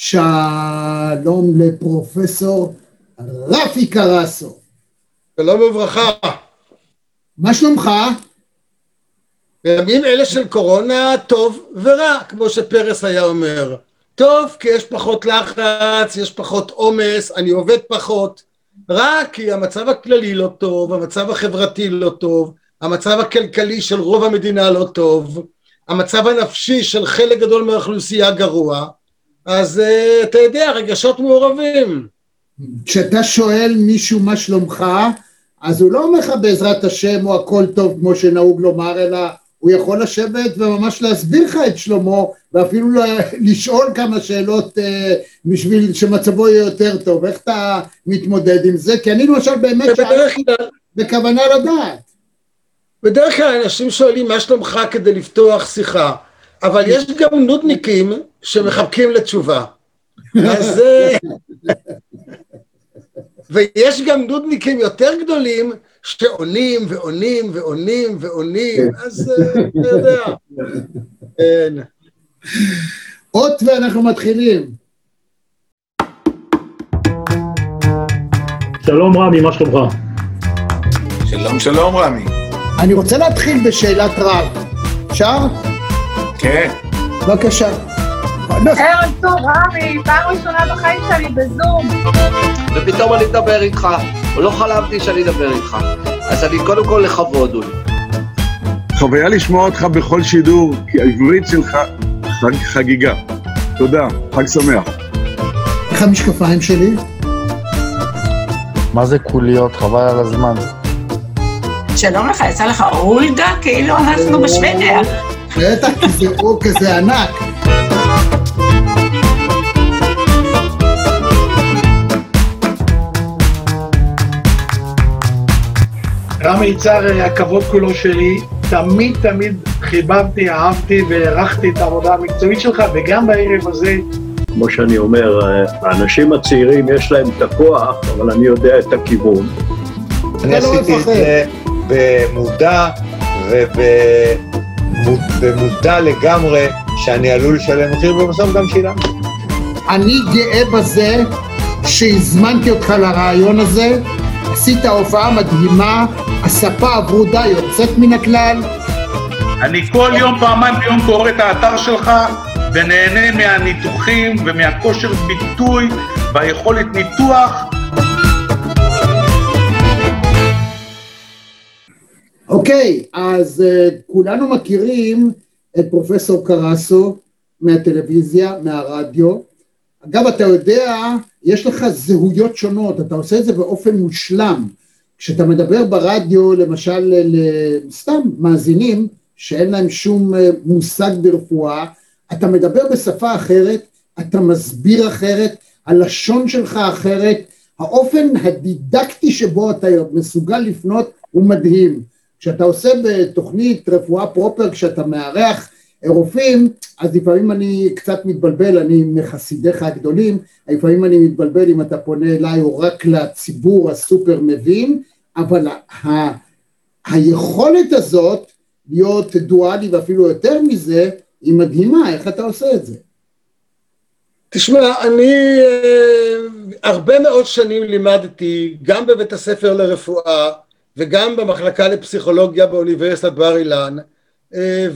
שלום לפרופסור רפי קרסו. שלום וברכה. מה שלומך? בימים אלה של קורונה טוב ורע, כמו שפרס היה אומר. טוב, כי יש פחות לחץ, יש פחות עומס, אני עובד פחות. רע, כי המצב הכללי לא טוב, המצב החברתי לא טוב, המצב הכלכלי של רוב המדינה לא טוב, המצב הנפשי של חלק גדול מהאוכלוסייה גרוע, אז uh, אתה יודע, רגשות מעורבים. כשאתה שואל מישהו מה שלומך, אז הוא לא אומר לך בעזרת השם או הכל טוב כמו שנהוג לומר, אלא הוא יכול לשבת וממש להסביר לך את שלמה ואפילו לשאול כמה שאלות uh, בשביל שמצבו יהיה יותר טוב. איך אתה מתמודד עם זה? כי אני למשל באמת שאלתי בכוונה לדעת. בדרך כלל אנשים שואלים מה שלומך כדי לפתוח שיחה, אבל יש גם נודניקים שמחבקים לתשובה. אז... ויש גם נודניקים יותר גדולים שעונים ועונים ועונים ועונים, אז אתה יודע. כן. אות ואנחנו מתחילים. שלום רמי, מה שלומך? שלום שלום רמי. אני רוצה להתחיל בשאלת רב. אפשר? כן. בבקשה. ערב טוב, רמי, פעם ראשונה בחיים שלי בזום. ופתאום אני אדבר איתך, ולא חלמתי שאני אדבר איתך. אז אני קודם כל לכבוד הוא. חוויה לשמוע אותך בכל שידור, כי העברית שלך חג חגיגה. תודה, חג שמח. איך המשקפיים שלי? מה זה קוליות? חבל על הזמן. שלום לך, יצא לך אולדה? כאילו אנחנו בשוודיה. בטח, כי זה אור כזה ענק. רמי יצהר, הכבוד כולו שלי, תמיד תמיד חיבבתי, אהבתי והערכתי את העבודה המקצועית שלך, וגם בערב הזה, כמו שאני אומר, האנשים הצעירים יש להם את הכוח, אבל אני יודע את הכיוון. אני עשיתי את זה במודע ובמודע לגמרי שאני עלול לשלם מחיר, ובסוף גם שילמתי. אני גאה בזה שהזמנתי אותך לרעיון הזה, עשית הופעה מדהימה, הספה הברודה יוצאת מן הכלל. אני כל יום, פעמיים ביום קורא את האתר שלך ונהנה מהניתוחים ומהכושר ביטוי והיכולת ניתוח. אוקיי, אז uh, כולנו מכירים את פרופסור קרסו מהטלוויזיה, מהרדיו. אגב, אתה יודע, יש לך זהויות שונות, אתה עושה את זה באופן מושלם. כשאתה מדבר ברדיו, למשל, סתם מאזינים שאין להם שום מושג ברפואה, אתה מדבר בשפה אחרת, אתה מסביר אחרת, הלשון שלך אחרת, האופן הדידקטי שבו אתה מסוגל לפנות הוא מדהים. כשאתה עושה בתוכנית רפואה פרופר, כשאתה מארח רופאים, אז לפעמים אני קצת מתבלבל, אני מחסידיך הגדולים, לפעמים אני מתבלבל אם אתה פונה אליי או רק לציבור הסופר מבין, אבל ה- היכולת הזאת להיות דואלי ואפילו יותר מזה, היא מדהימה, איך אתה עושה את זה? תשמע, אני הרבה מאוד שנים לימדתי גם בבית הספר לרפואה וגם במחלקה לפסיכולוגיה באוניברסיטת בר אילן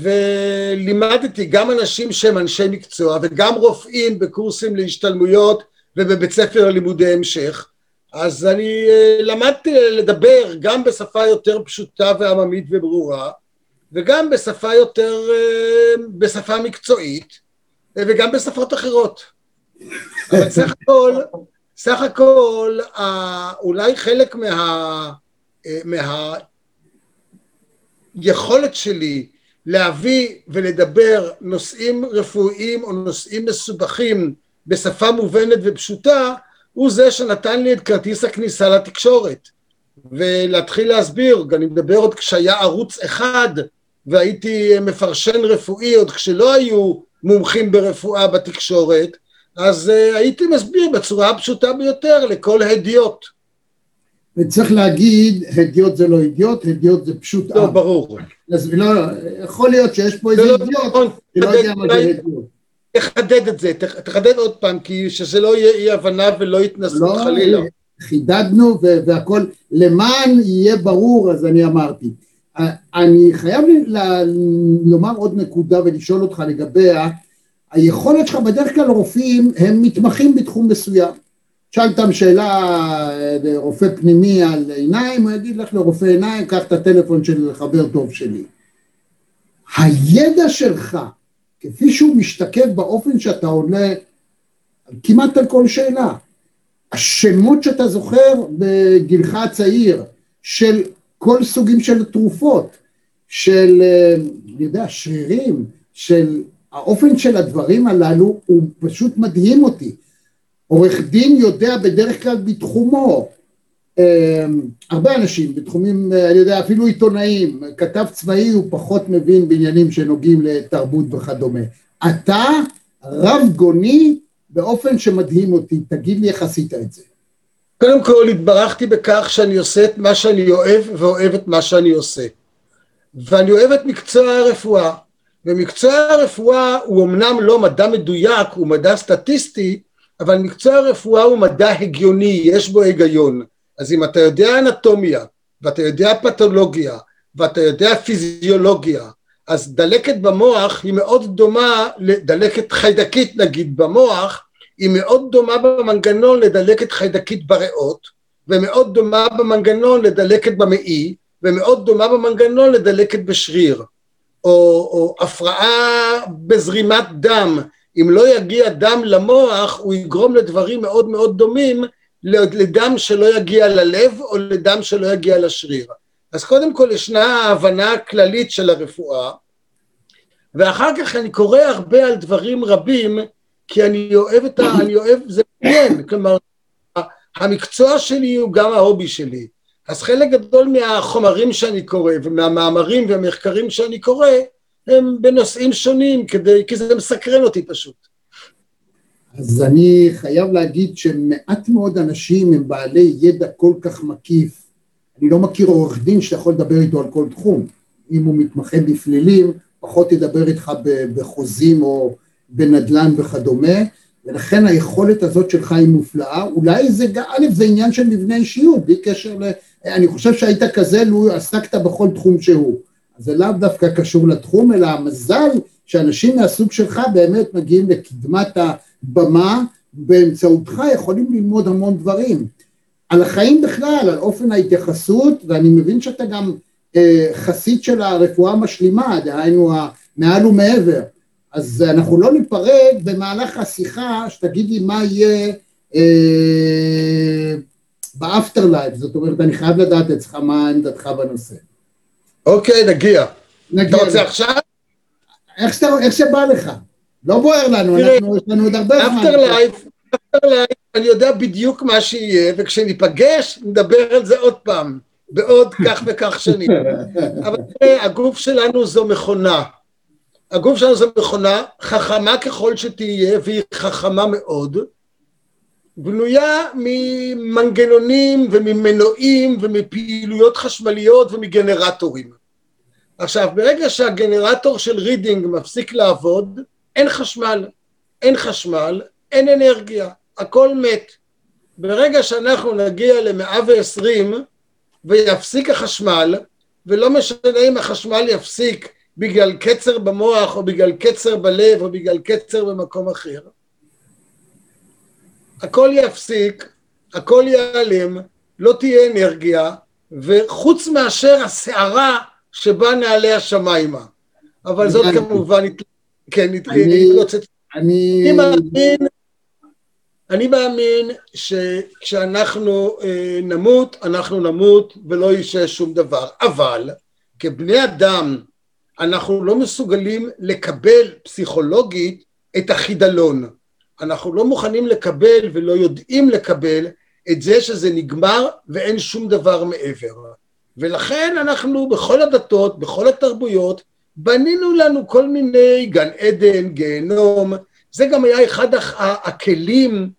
ולימדתי גם אנשים שהם אנשי מקצוע וגם רופאים בקורסים להשתלמויות ובבית ספר ללימודי המשך. אז אני למדתי לדבר גם בשפה יותר פשוטה ועממית וברורה וגם בשפה יותר, בשפה מקצועית וגם בשפות אחרות. אבל סך הכל, סך הכל אולי חלק מה... מהיכולת שלי להביא ולדבר נושאים רפואיים או נושאים מסובכים בשפה מובנת ופשוטה הוא זה שנתן לי את כרטיס הכניסה לתקשורת. ולהתחיל להסביר, אני מדבר עוד כשהיה ערוץ אחד והייתי מפרשן רפואי עוד כשלא היו מומחים ברפואה בתקשורת אז הייתי מסביר בצורה הפשוטה ביותר לכל הדיוט וצריך להגיד, הדיוט זה לא אידיוט, הדיוט זה פשוט לא, ברור. אז לא, יכול להיות שיש פה איזה אידיוט, שלא יודע מה זה הדיוט. תחדד את זה, תח- תחדד עוד פעם, כי שזה לא יהיה אי הבנה ולא התנסות לא, חלילה. חידדנו והכל, למען יהיה ברור אז אני אמרתי. א- אני חייב לומר עוד נקודה ולשאול אותך לגביה, היכולת שלך, בדרך כלל רופאים הם מתמחים בתחום מסוים. שאלתם שאלה אה, לרופא פנימי על עיניים, הוא יגיד לך לרופא עיניים, קח את הטלפון של חבר טוב שלי. הידע שלך, כפי שהוא משתקף באופן שאתה עונה כמעט על כל שאלה, השמות שאתה זוכר בגילך הצעיר, של כל סוגים של תרופות, של, אה, אני יודע, שרירים, של האופן של הדברים הללו, הוא פשוט מדהים אותי. עורך דין יודע בדרך כלל בתחומו, אה, הרבה אנשים בתחומים, אה, אני יודע, אפילו עיתונאים, כתב צבאי הוא פחות מבין בעניינים שנוגעים לתרבות וכדומה. אתה רב גוני באופן שמדהים אותי, תגיד לי איך עשית את זה. קודם כל התברכתי בכך שאני עושה את מה שאני אוהב ואוהב את מה שאני עושה. ואני אוהב את מקצוע הרפואה. ומקצוע הרפואה הוא אמנם לא מדע מדויק, הוא מדע סטטיסטי, אבל מקצוע הרפואה הוא מדע הגיוני, יש בו היגיון. אז אם אתה יודע אנטומיה, ואתה יודע פתולוגיה, ואתה יודע פיזיולוגיה, אז דלקת במוח היא מאוד דומה לדלקת חיידקית נגיד במוח, היא מאוד דומה במנגנון לדלקת חיידקית בריאות, ומאוד דומה במנגנון לדלקת במעי, ומאוד דומה במנגנון לדלקת בשריר. או, או הפרעה בזרימת דם, אם לא יגיע דם למוח, הוא יגרום לדברים מאוד מאוד דומים לדם שלא יגיע ללב או לדם שלא יגיע לשריר. אז קודם כל ישנה ההבנה הכללית של הרפואה, ואחר כך אני קורא הרבה על דברים רבים, כי אני אוהב את ה... אני אוהב, זה מעניין, כלומר, המקצוע שלי הוא גם ההובי שלי. אז חלק גדול מהחומרים שאני קורא ומהמאמרים והמחקרים שאני קורא הם בנושאים שונים כדי, כי זה מסקרן אותי פשוט. אז אני חייב להגיד שמעט מאוד אנשים הם בעלי ידע כל כך מקיף. אני לא מכיר עורך דין שאתה יכול לדבר איתו על כל תחום. אם הוא מתמחה בפלילים, פחות ידבר איתך בחוזים או בנדל"ן וכדומה, ולכן היכולת הזאת שלך היא מופלאה. אולי זה, א', זה עניין של מבנה אישיות, בלי קשר ל... אני חושב שהיית כזה לו עסקת בכל תחום שהוא. זה לאו דווקא קשור לתחום, אלא המזל שאנשים מהסוג שלך באמת מגיעים לקדמת הבמה, באמצעותך יכולים ללמוד המון דברים. על החיים בכלל, על אופן ההתייחסות, ואני מבין שאתה גם אה, חסיד של הרפואה המשלימה, דהיינו מעל ומעבר. אז אנחנו לא ניפרד במהלך השיחה, שתגיד לי מה יהיה אה, ב afterlife, זאת אומרת, אני חייב לדעת אצלך מה עמדתך בנושא. אוקיי, נגיע. נגיע. אתה רוצה עכשיו? איך, שאתה, איך שבא לך. לא בוער לנו, תראה, אנחנו, יש לנו עוד הרבה זמן. afterlife, afterlife, אני יודע בדיוק מה שיהיה, וכשניפגש נדבר על זה עוד פעם, בעוד כך וכך שנים. אבל תראה, הגוף שלנו זו מכונה. הגוף שלנו זו מכונה, חכמה ככל שתהיה, והיא חכמה מאוד, בנויה ממנגנונים וממנועים ומפעילויות חשמליות ומגנרטורים. עכשיו, ברגע שהגנרטור של רידינג מפסיק לעבוד, אין חשמל. אין חשמל, אין אנרגיה, הכל מת. ברגע שאנחנו נגיע ל-120 ויפסיק החשמל, ולא משנה אם החשמל יפסיק בגלל קצר במוח או בגלל קצר בלב או בגלל קצר במקום אחר, הכל יפסיק, הכל ייעלם, לא תהיה אנרגיה, וחוץ מאשר הסערה שבה נעלה השמיימה. אבל זאת כמובן, כן, נתלוצץ. אני... אני מאמין, אני מאמין שכשאנחנו אה, נמות, אנחנו נמות ולא יישאר שום דבר. אבל כבני אדם אנחנו לא מסוגלים לקבל פסיכולוגית את החידלון. אנחנו לא מוכנים לקבל ולא יודעים לקבל את זה שזה נגמר ואין שום דבר מעבר. ולכן אנחנו בכל הדתות, בכל התרבויות, בנינו לנו כל מיני גן עדן, גיהנום, זה גם היה אחד הכלים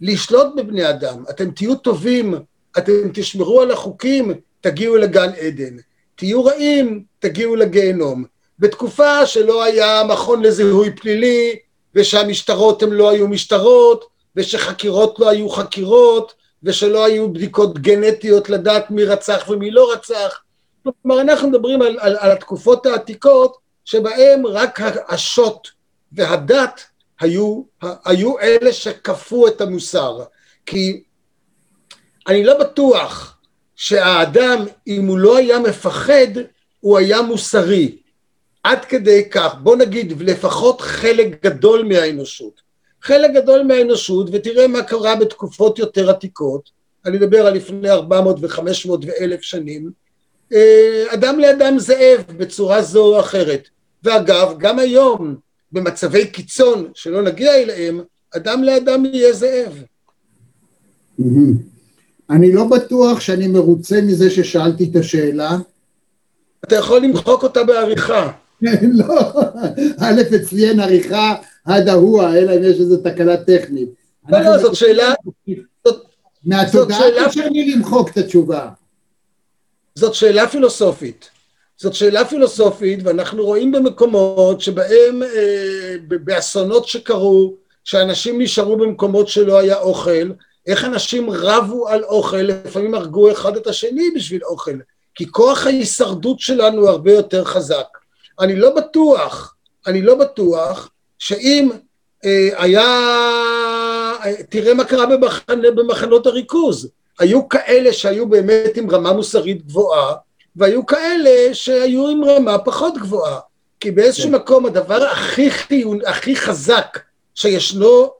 לשלוט בבני אדם. אתם תהיו טובים, אתם תשמרו על החוקים, תגיעו לגן עדן. תהיו רעים, תגיעו לגיהנום. בתקופה שלא היה מכון לזיהוי פלילי, ושהמשטרות הן לא היו משטרות, ושחקירות לא היו חקירות, ושלא היו בדיקות גנטיות לדעת מי רצח ומי לא רצח. כלומר, אנחנו מדברים על, על, על התקופות העתיקות שבהם רק השוט והדת היו, היו אלה שכפו את המוסר. כי אני לא בטוח שהאדם, אם הוא לא היה מפחד, הוא היה מוסרי. עד כדי כך, בוא נגיד לפחות חלק גדול מהאנושות. חלק גדול מהאנושות, ותראה מה קרה בתקופות יותר עתיקות, אני מדבר על לפני 400 ו-500 ו-1000 שנים, אה, אדם לאדם זאב בצורה זו או אחרת. ואגב, גם היום, במצבי קיצון שלא נגיע אליהם, אדם לאדם יהיה זאב. אני לא בטוח שאני מרוצה מזה ששאלתי את השאלה. אתה יכול למחוק אותה בעריכה. לא, א' אצלי אין עריכה עד ההוא, אלא אם יש איזו תקלה טכנית. לא, לא, זאת שאלה... מהתודעה אפשר לי למחוק את התשובה. זאת שאלה פילוסופית. זאת שאלה פילוסופית, ואנחנו רואים במקומות שבהם, אה, באסונות שקרו, שאנשים נשארו במקומות שלא היה אוכל, איך אנשים רבו על אוכל, לפעמים הרגו אחד את השני בשביל אוכל, כי כוח ההישרדות שלנו הרבה יותר חזק. אני לא בטוח, אני לא בטוח שאם אה, היה, אה, תראה מה קרה במחנה, במחנות הריכוז, היו כאלה שהיו באמת עם רמה מוסרית גבוהה, והיו כאלה שהיו עם רמה פחות גבוהה. כי באיזשהו כן. מקום הדבר הכי חיון, הכי חזק שישנו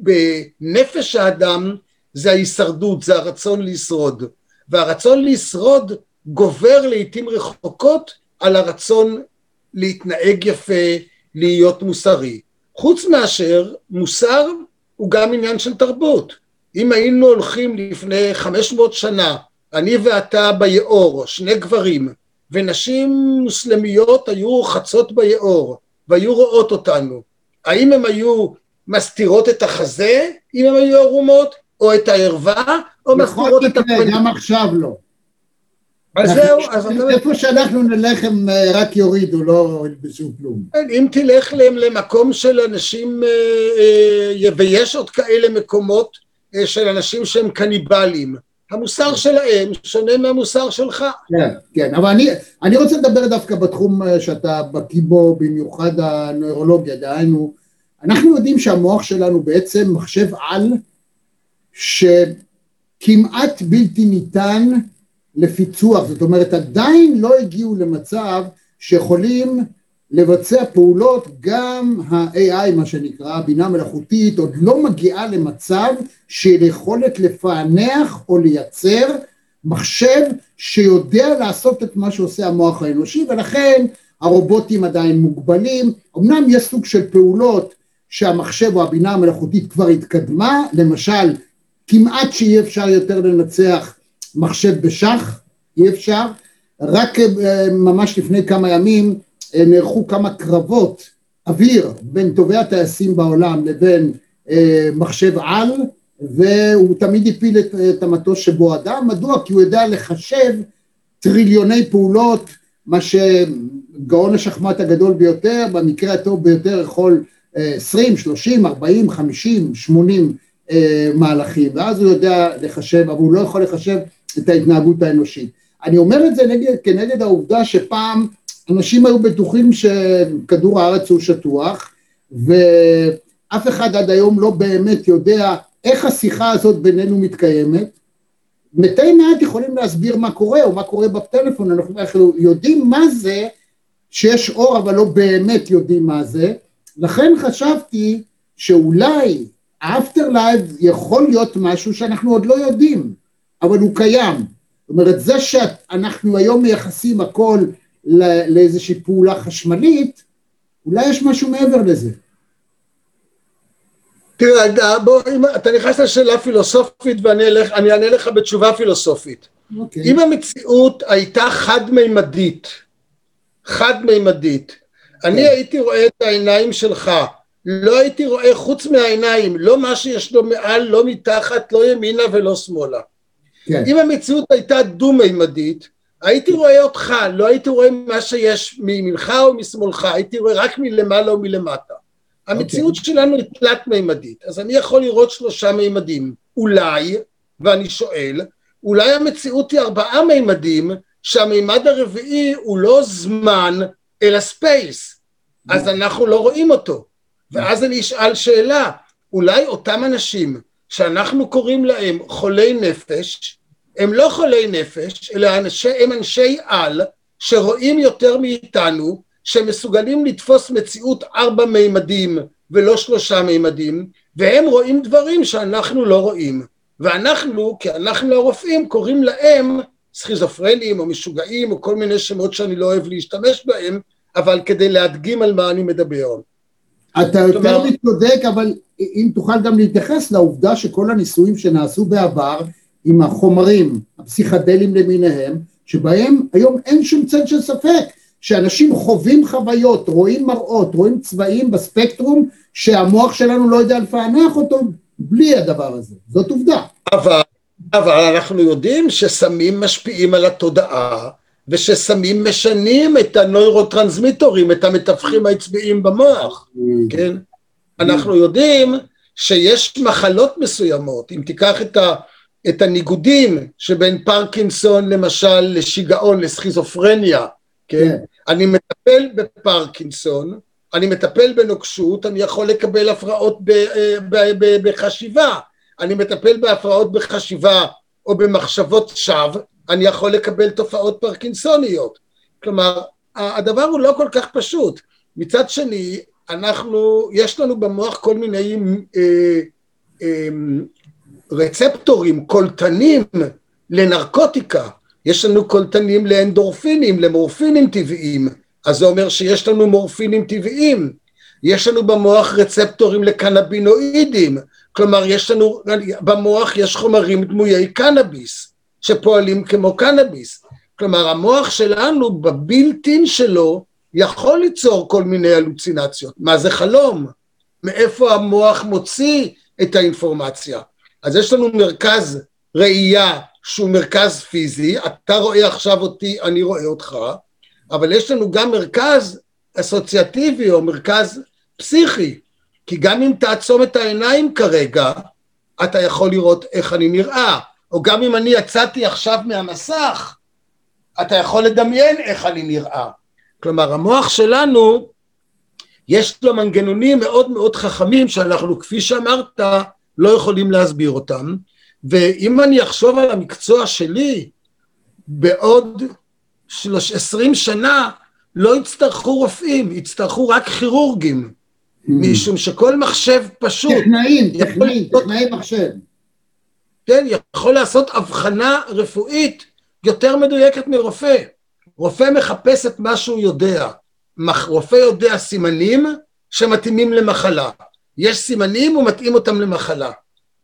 בנפש האדם זה ההישרדות, זה הרצון לשרוד. והרצון לשרוד גובר לעיתים רחוקות על הרצון להתנהג יפה, להיות מוסרי. חוץ מאשר מוסר הוא גם עניין של תרבות. אם היינו הולכים לפני 500 שנה, אני ואתה ביאור, שני גברים, ונשים מוסלמיות היו חצות ביאור, והיו רואות אותנו, האם הם היו מסתירות את החזה, אם הן היו ערומות, או את הערווה, או מסתירות את הפנים? גם עכשיו לא. אז זהו, אז אתה... איפה שאנחנו נלך הם אה, רק יורידו, לא ילבשו כלום. כן, אם תלך להם למקום של אנשים, אה, אה, ויש עוד כאלה מקומות של אנשים שהם קניבלים, המוסר שלהם שונה מהמוסר שלך. כן, כן, אבל אני, אני רוצה לדבר דווקא בתחום שאתה בקיא בו, במיוחד הנוירולוגיה, דהיינו, אנחנו יודעים שהמוח שלנו בעצם מחשב על שכמעט בלתי ניתן לפיצוח, זאת אומרת עדיין לא הגיעו למצב שיכולים לבצע פעולות, גם ה-AI מה שנקרא, הבינה מלאכותית, עוד לא מגיעה למצב של יכולת לפענח או לייצר מחשב שיודע לעשות את מה שעושה המוח האנושי ולכן הרובוטים עדיין מוגבלים, אמנם יש סוג של פעולות שהמחשב או הבינה המלאכותית כבר התקדמה, למשל כמעט שאי אפשר יותר לנצח מחשב בשח, אי אפשר, רק אה, ממש לפני כמה ימים אה, נערכו כמה קרבות אוויר בין טובי הטייסים בעולם לבין אה, מחשב על והוא תמיד הפיל את, את המטוס שבו אדם, מדוע? כי הוא יודע לחשב טריליוני פעולות, מה שגאון השחמט הגדול ביותר, במקרה הטוב ביותר יכול 20, 30, 40, 50, 80 מהלכים, ואז הוא יודע לחשב, אבל הוא לא יכול לחשב את ההתנהגות האנושית. אני אומר את זה נגד, כנגד העובדה שפעם אנשים היו בטוחים שכדור הארץ הוא שטוח, ואף אחד עד היום לא באמת יודע איך השיחה הזאת בינינו מתקיימת. מתי מעט יכולים להסביר מה קורה, או מה קורה בטלפון, אנחנו יודעים מה זה שיש אור, אבל לא באמת יודעים מה זה. לכן חשבתי שאולי ה afterlife יכול להיות משהו שאנחנו עוד לא יודעים. אבל הוא קיים. זאת אומרת, זה שאנחנו היום מייחסים הכל לאיזושהי פעולה חשמלית, אולי יש משהו מעבר לזה. תראה, בוא, אם אתה נכנס לשאלה פילוסופית ואני אענה לך בתשובה פילוסופית. Okay. אוקיי. אם המציאות הייתה חד-מימדית, חד-מימדית, okay. אני כן. הייתי רואה את העיניים שלך, לא הייתי רואה חוץ מהעיניים, לא מה שיש לו מעל, לא מתחת, לא ימינה ולא שמאלה. כן. אם המציאות הייתה דו-מימדית, הייתי רואה אותך, לא הייתי רואה מה שיש מימינך או משמאלך, הייתי רואה רק מלמעלה או מלמטה. המציאות שלנו היא תלת-מימדית, אז אני יכול לראות שלושה מימדים. אולי, ואני שואל, אולי המציאות היא ארבעה מימדים, שהמימד הרביעי הוא לא זמן, אלא space. אז אנחנו לא רואים אותו. ואז אני אשאל שאלה, אולי אותם אנשים שאנחנו קוראים להם חולי נפש, הם לא חולי נפש, אלא אנשי, הם אנשי על, שרואים יותר מאיתנו, שמסוגלים לתפוס מציאות ארבע מימדים ולא שלושה מימדים, והם רואים דברים שאנחנו לא רואים. ואנחנו, כי אנחנו הרופאים, קוראים להם סכיזופרנים או משוגעים או כל מיני שמות שאני לא אוהב להשתמש בהם, אבל כדי להדגים על מה אני מדבר. אתה יותר מצודק, אבל אם תוכל גם להתייחס לעובדה שכל הניסויים שנעשו בעבר עם החומרים הפסיכדליים למיניהם, שבהם היום אין שום צד של ספק שאנשים חווים חוויות, רואים מראות, רואים צבעים בספקטרום שהמוח שלנו לא יודע לפענח אותו בלי הדבר הזה, זאת עובדה. אבל, אבל אנחנו יודעים שסמים משפיעים על התודעה ושסמים משנים את הנוירוטרנסמיטורים, את המתווכים העצביים במוח, כן? אנחנו יודעים שיש מחלות מסוימות, אם תיקח את, ה, את הניגודים שבין פרקינסון למשל לשיגעון, לסכיזופרניה, כן? אני מטפל בפרקינסון, אני מטפל בנוקשות, אני יכול לקבל הפרעות בחשיבה, אני מטפל בהפרעות בחשיבה או במחשבות שווא, אני יכול לקבל תופעות פרקינסוניות. כלומר, הדבר הוא לא כל כך פשוט. מצד שני, אנחנו, יש לנו במוח כל מיני אה, אה, רצפטורים, קולטנים לנרקוטיקה. יש לנו קולטנים לאנדורפינים, למורפינים טבעיים. אז זה אומר שיש לנו מורפינים טבעיים. יש לנו במוח רצפטורים לקנבינואידים. כלומר, יש לנו, במוח יש חומרים דמויי קנאביס. שפועלים כמו קנאביס. כלומר המוח שלנו בבילטין שלו יכול ליצור כל מיני הלוצינציות. מה זה חלום? מאיפה המוח מוציא את האינפורמציה? אז יש לנו מרכז ראייה שהוא מרכז פיזי, אתה רואה עכשיו אותי, אני רואה אותך, אבל יש לנו גם מרכז אסוציאטיבי או מרכז פסיכי, כי גם אם תעצום את העיניים כרגע, אתה יכול לראות איך אני נראה, או גם אם אני יצאתי עכשיו מהמסך, אתה יכול לדמיין איך אני נראה. כלומר, המוח שלנו, יש לו מנגנונים מאוד מאוד חכמים שאנחנו, כפי שאמרת, לא יכולים להסביר אותם. ואם אני אחשוב על המקצוע שלי, בעוד שלוש, עשרים שנה לא יצטרכו רופאים, יצטרכו רק כירורגים, mm. משום שכל מחשב פשוט... טכנאים, טכנאים, טכנאי מחשב. כן, יכול לעשות הבחנה רפואית יותר מדויקת מרופא. רופא מחפש את מה שהוא יודע. רופא יודע סימנים שמתאימים למחלה. יש סימנים, הוא מתאים אותם למחלה.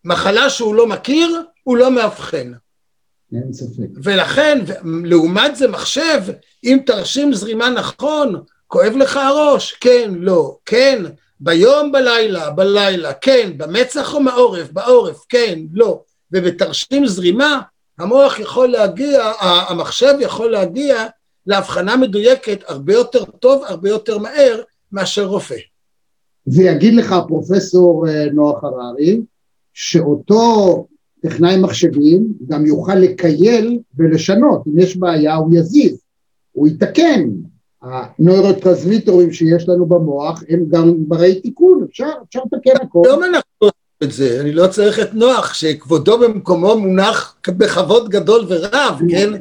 מחלה שהוא לא מכיר, הוא לא מאבחן. אין ספק. ולכן, לעומת זה מחשב, אם תרשים זרימה נכון, כואב לך הראש? כן, לא, כן, ביום, בלילה, בלילה, כן, במצח או מעורף, בעורף, כן, לא. ובתרשים זרימה המוח יכול להגיע, המחשב יכול להגיע להבחנה מדויקת הרבה יותר טוב, הרבה יותר מהר מאשר רופא. ויגיד לך פרופסור אה, נוח הררי, שאותו טכנאי מחשבים גם יוכל לכייל ולשנות, אם יש בעיה הוא יזיז, הוא יתקן, הנוירוטרנסמיטורים שיש לנו במוח הם גם ברי תיקון, אפשר, אפשר לתקן הכל. היום אנחנו את זה, אני לא צריך את נוח, שכבודו במקומו מונח בכבוד גדול ורב, כן?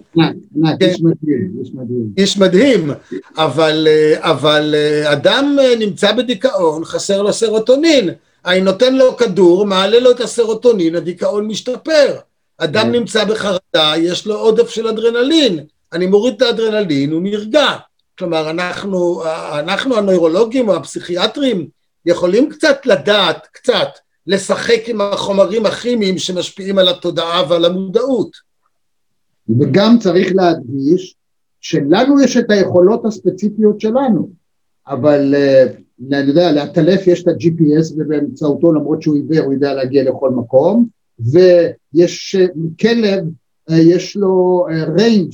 איש מדהים, איש מדהים. איש מדהים, אבל, אבל אדם נמצא בדיכאון, חסר לו סרוטונין, אני נותן לו כדור, מעלה לו את הסרוטונין, הדיכאון משתפר. אדם כן. נמצא בחרדה, יש לו עודף של אדרנלין, אני מוריד את האדרנלין, הוא נרגע. כלומר, אנחנו, אנחנו הנוירולוגים או הפסיכיאטרים יכולים קצת לדעת, קצת, לשחק עם החומרים הכימיים שמשפיעים על התודעה ועל המודעות. וגם צריך להדגיש שלנו יש את היכולות הספציפיות שלנו, אבל אה, אני יודע, לעטלף יש את ה-GPS ובאמצעותו למרות שהוא עיוור הוא יודע להגיע לכל מקום, ויש אה, כלב, אה, יש לו ריינג'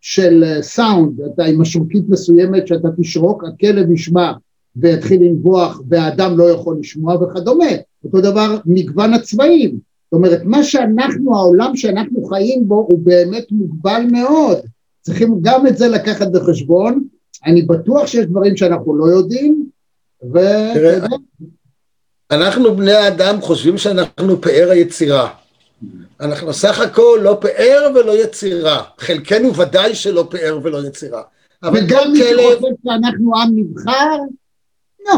של סאונד, אתה עם משרוקית מסוימת שאתה תשרוק, הכלב ישמע ויתחיל לנבוח והאדם לא יכול לשמוע וכדומה. אותו דבר מגוון הצבעים. זאת אומרת, מה שאנחנו, העולם שאנחנו חיים בו הוא באמת מוגבל מאוד. צריכים גם את זה לקחת בחשבון. אני בטוח שיש דברים שאנחנו לא יודעים, ו... תראה, אנחנו בני האדם חושבים שאנחנו פאר היצירה. אנחנו סך הכל לא פאר ולא יצירה. חלקנו ודאי שלא פאר ולא יצירה. אבל וגם מי כלב, שחושב שאנחנו עם נבחר, לא.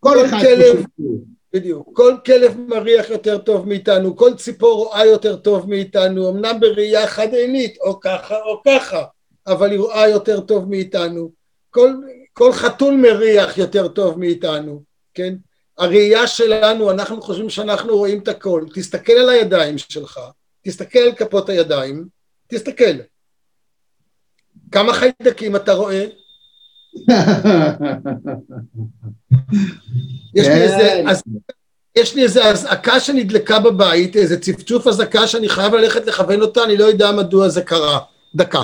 כל כל אחד כלב- חושב. בדיוק, כל כלב מריח יותר טוב מאיתנו, כל ציפור רואה יותר טוב מאיתנו, אמנם בראייה חד עינית, או ככה או ככה, אבל היא רואה יותר טוב מאיתנו. כל, כל חתול מריח יותר טוב מאיתנו, כן? הראייה שלנו, אנחנו חושבים שאנחנו רואים את הכל. תסתכל על הידיים שלך, תסתכל על כפות הידיים, תסתכל. כמה חיידקים אתה רואה? יש לי איזה, כן. אז, יש לי איזה אזעקה שנדלקה בבית, איזה צפצוף אזעקה שאני חייב ללכת לכוון אותה, אני לא יודע מדוע זה קרה. דקה.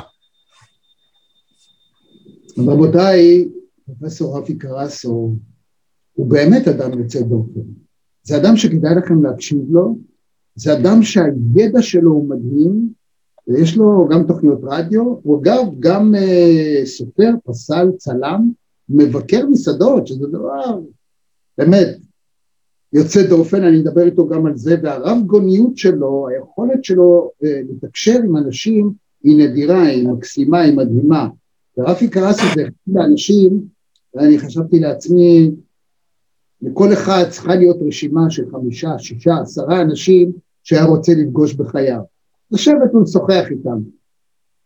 רבותיי, פרופסור רפי קרסו הוא באמת אדם יוצא דופן. זה אדם שכדאי לכם להקשיב לו, זה אדם שהידע שלו הוא מדהים, ויש לו גם תוכניות רדיו, הוא אגב גם אה, סופר, פסל, צלם, מבקר מסעדות, שזה דבר באמת יוצא דופן, אני אדבר איתו גם על זה, והרב גוניות שלו, היכולת שלו אה, לתקשר עם אנשים היא נדירה, היא מקסימה, היא מדהימה. ורפי קרסי זה אחד האנשים, ואני חשבתי לעצמי, לכל אחד צריכה להיות רשימה של חמישה, שישה, עשרה אנשים שהיה רוצה לפגוש בחייו. לשבת ולשוחח איתם.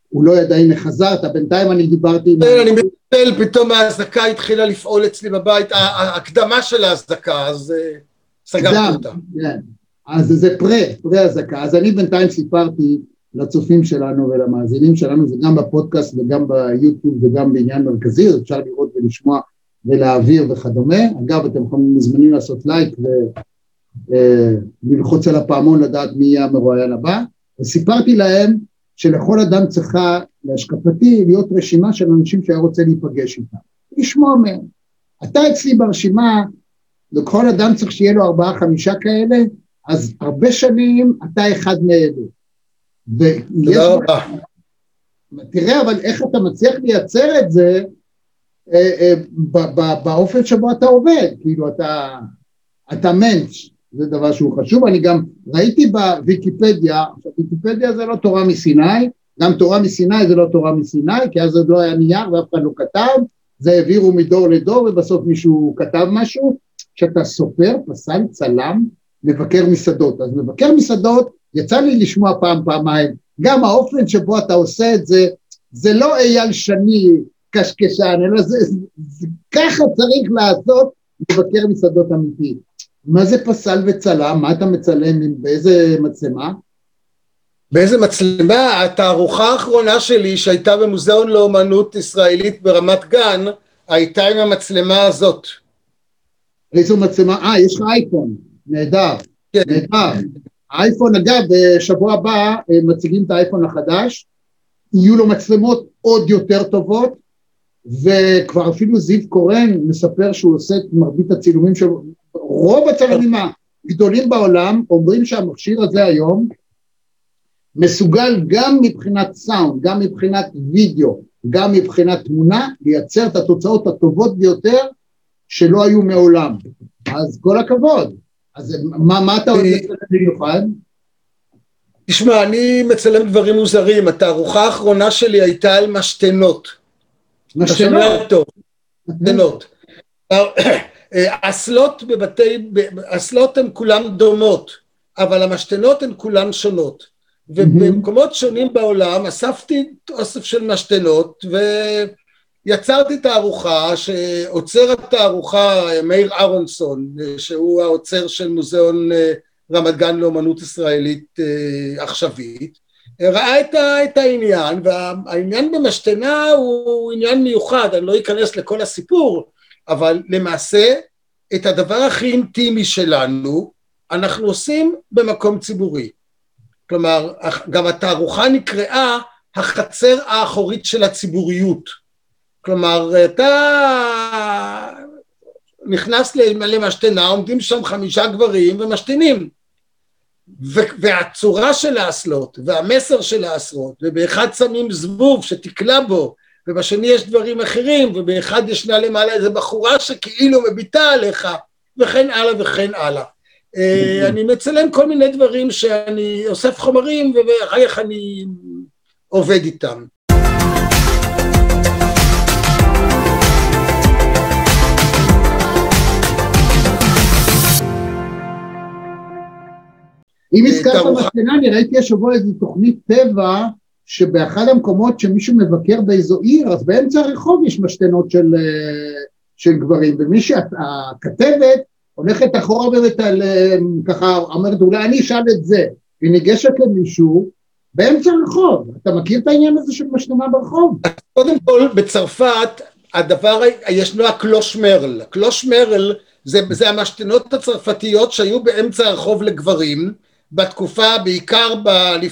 הוא לא ידע הנה חזרת, בינתיים אני דיברתי עם... כן, אני מתנצל, פתאום ההזעקה התחילה לפעול אצלי בבית, ההקדמה של ההזעקה, אז אה, סגרתי אותה. כן. אז זה פרה, פרה אזעקה. אז אני בינתיים סיפרתי לצופים שלנו ולמאזינים שלנו, זה גם בפודקאסט וגם ביוטיוב וגם בעניין מרכזי, אפשר לראות ולשמוע ולהעביר וכדומה. אגב, אתם מוזמנים לעשות לייק וללחוץ על הפעמון לדעת מי יהיה המרואיין הבא. וסיפרתי להם שלכל אדם צריכה, להשקפתי, להיות רשימה של אנשים שהיה רוצה להיפגש איתם. לשמוע מהם. אתה אצלי ברשימה, לכל אדם צריך שיהיה לו ארבעה חמישה כאלה, אז הרבה שנים אתה אחד מאלה. ויש תודה רבה. תראה אבל איך אתה מצליח לייצר את זה אה, אה, באופן שבו אתה עובד, כאילו אתה, אתה מענץ', זה דבר שהוא חשוב, אני גם ראיתי בוויקיפדיה, ויקיפדיה זה לא תורה מסיני, גם תורה מסיני זה לא תורה מסיני, כי אז עוד לא היה נייר ואף אחד לא כתב, זה העבירו מדור לדור ובסוף מישהו כתב משהו, שאתה סופר, פסל, צלם, מבקר מסעדות, אז מבקר מסעדות, יצא לי לשמוע פעם פעמיים, גם האופן שבו אתה עושה את זה, זה לא אייל שני קשקשן, אלא זה, זה, זה ככה צריך לעשות מבקר מסעדות אמיתי. מה זה פסל וצלם? מה אתה מצלם? עם- באיזה מצלמה? באיזה מצלמה, התערוכה האחרונה שלי שהייתה במוזיאון לאומנות ישראלית ברמת גן, הייתה עם המצלמה הזאת. איזו מצלמה? אה, יש לך אייפון, נהדר, כן. נהדר. האייפון, אגב, בשבוע הבא אה, מציגים את האייפון החדש, יהיו לו מצלמות עוד יותר טובות, וכבר אפילו זיו קורן מספר שהוא עושה את מרבית הצילומים שלו, רוב הצלמים הגדולים בעולם אומרים שהמכשיר הזה היום מסוגל גם מבחינת סאונד, גם מבחינת וידאו, גם מבחינת תמונה, לייצר את התוצאות הטובות ביותר שלא היו מעולם. אז כל הכבוד. אז מה, מה אתה רוצה לצלם במיוחד? תשמע, אני מצלם דברים מוזרים, התערוכה האחרונה שלי הייתה על משתנות. משתנות. טוב, משתנות. אסלות בבתי, ב- אסלות הן כולן דומות, אבל המשתנות הן כולן שונות. ובמקומות שונים בעולם אספתי אוסף של משתנות ויצרתי תערוכה שעוצר התערוכה מאיר אהרונסון שהוא העוצר של מוזיאון אה, רמת גן לאומנות ישראלית אה, עכשווית ראה את, ה, את העניין והעניין במשתנה הוא עניין מיוחד אני לא אכנס לכל הסיפור אבל למעשה את הדבר הכי אינטימי שלנו אנחנו עושים במקום ציבורי כלומר, גם התערוכה נקראה החצר האחורית של הציבוריות. כלומר, אתה נכנס למשתנה, עומדים שם חמישה גברים ומשתינים. והצורה של האסלות, והמסר של האסלות, ובאחד שמים זבוב שתקלע בו, ובשני יש דברים אחרים, ובאחד ישנה למעלה איזה בחורה שכאילו מביטה עליך, וכן הלאה וכן הלאה. אני מצלם כל מיני דברים שאני אוסף חומרים, ואחר כך אני עובד איתם. אם הזכרת משתנה, אני ראיתי השבוע איזו תוכנית טבע שבאחד המקומות שמישהו מבקר באיזו עיר, אז באמצע הרחוב יש משתנות של, של גברים, ומי שהכתבת הולכת אחורה וככה אומרת, אולי אני אשאל את זה, היא ניגשת למישהו באמצע הרחוב, אתה מכיר את העניין הזה של משתנה ברחוב? קודם כל, בצרפת הדבר, ישנו הקלוש מרל, הקלוש מרל זה, זה המשתנות הצרפתיות שהיו באמצע הרחוב לגברים, בתקופה בעיקר, ב...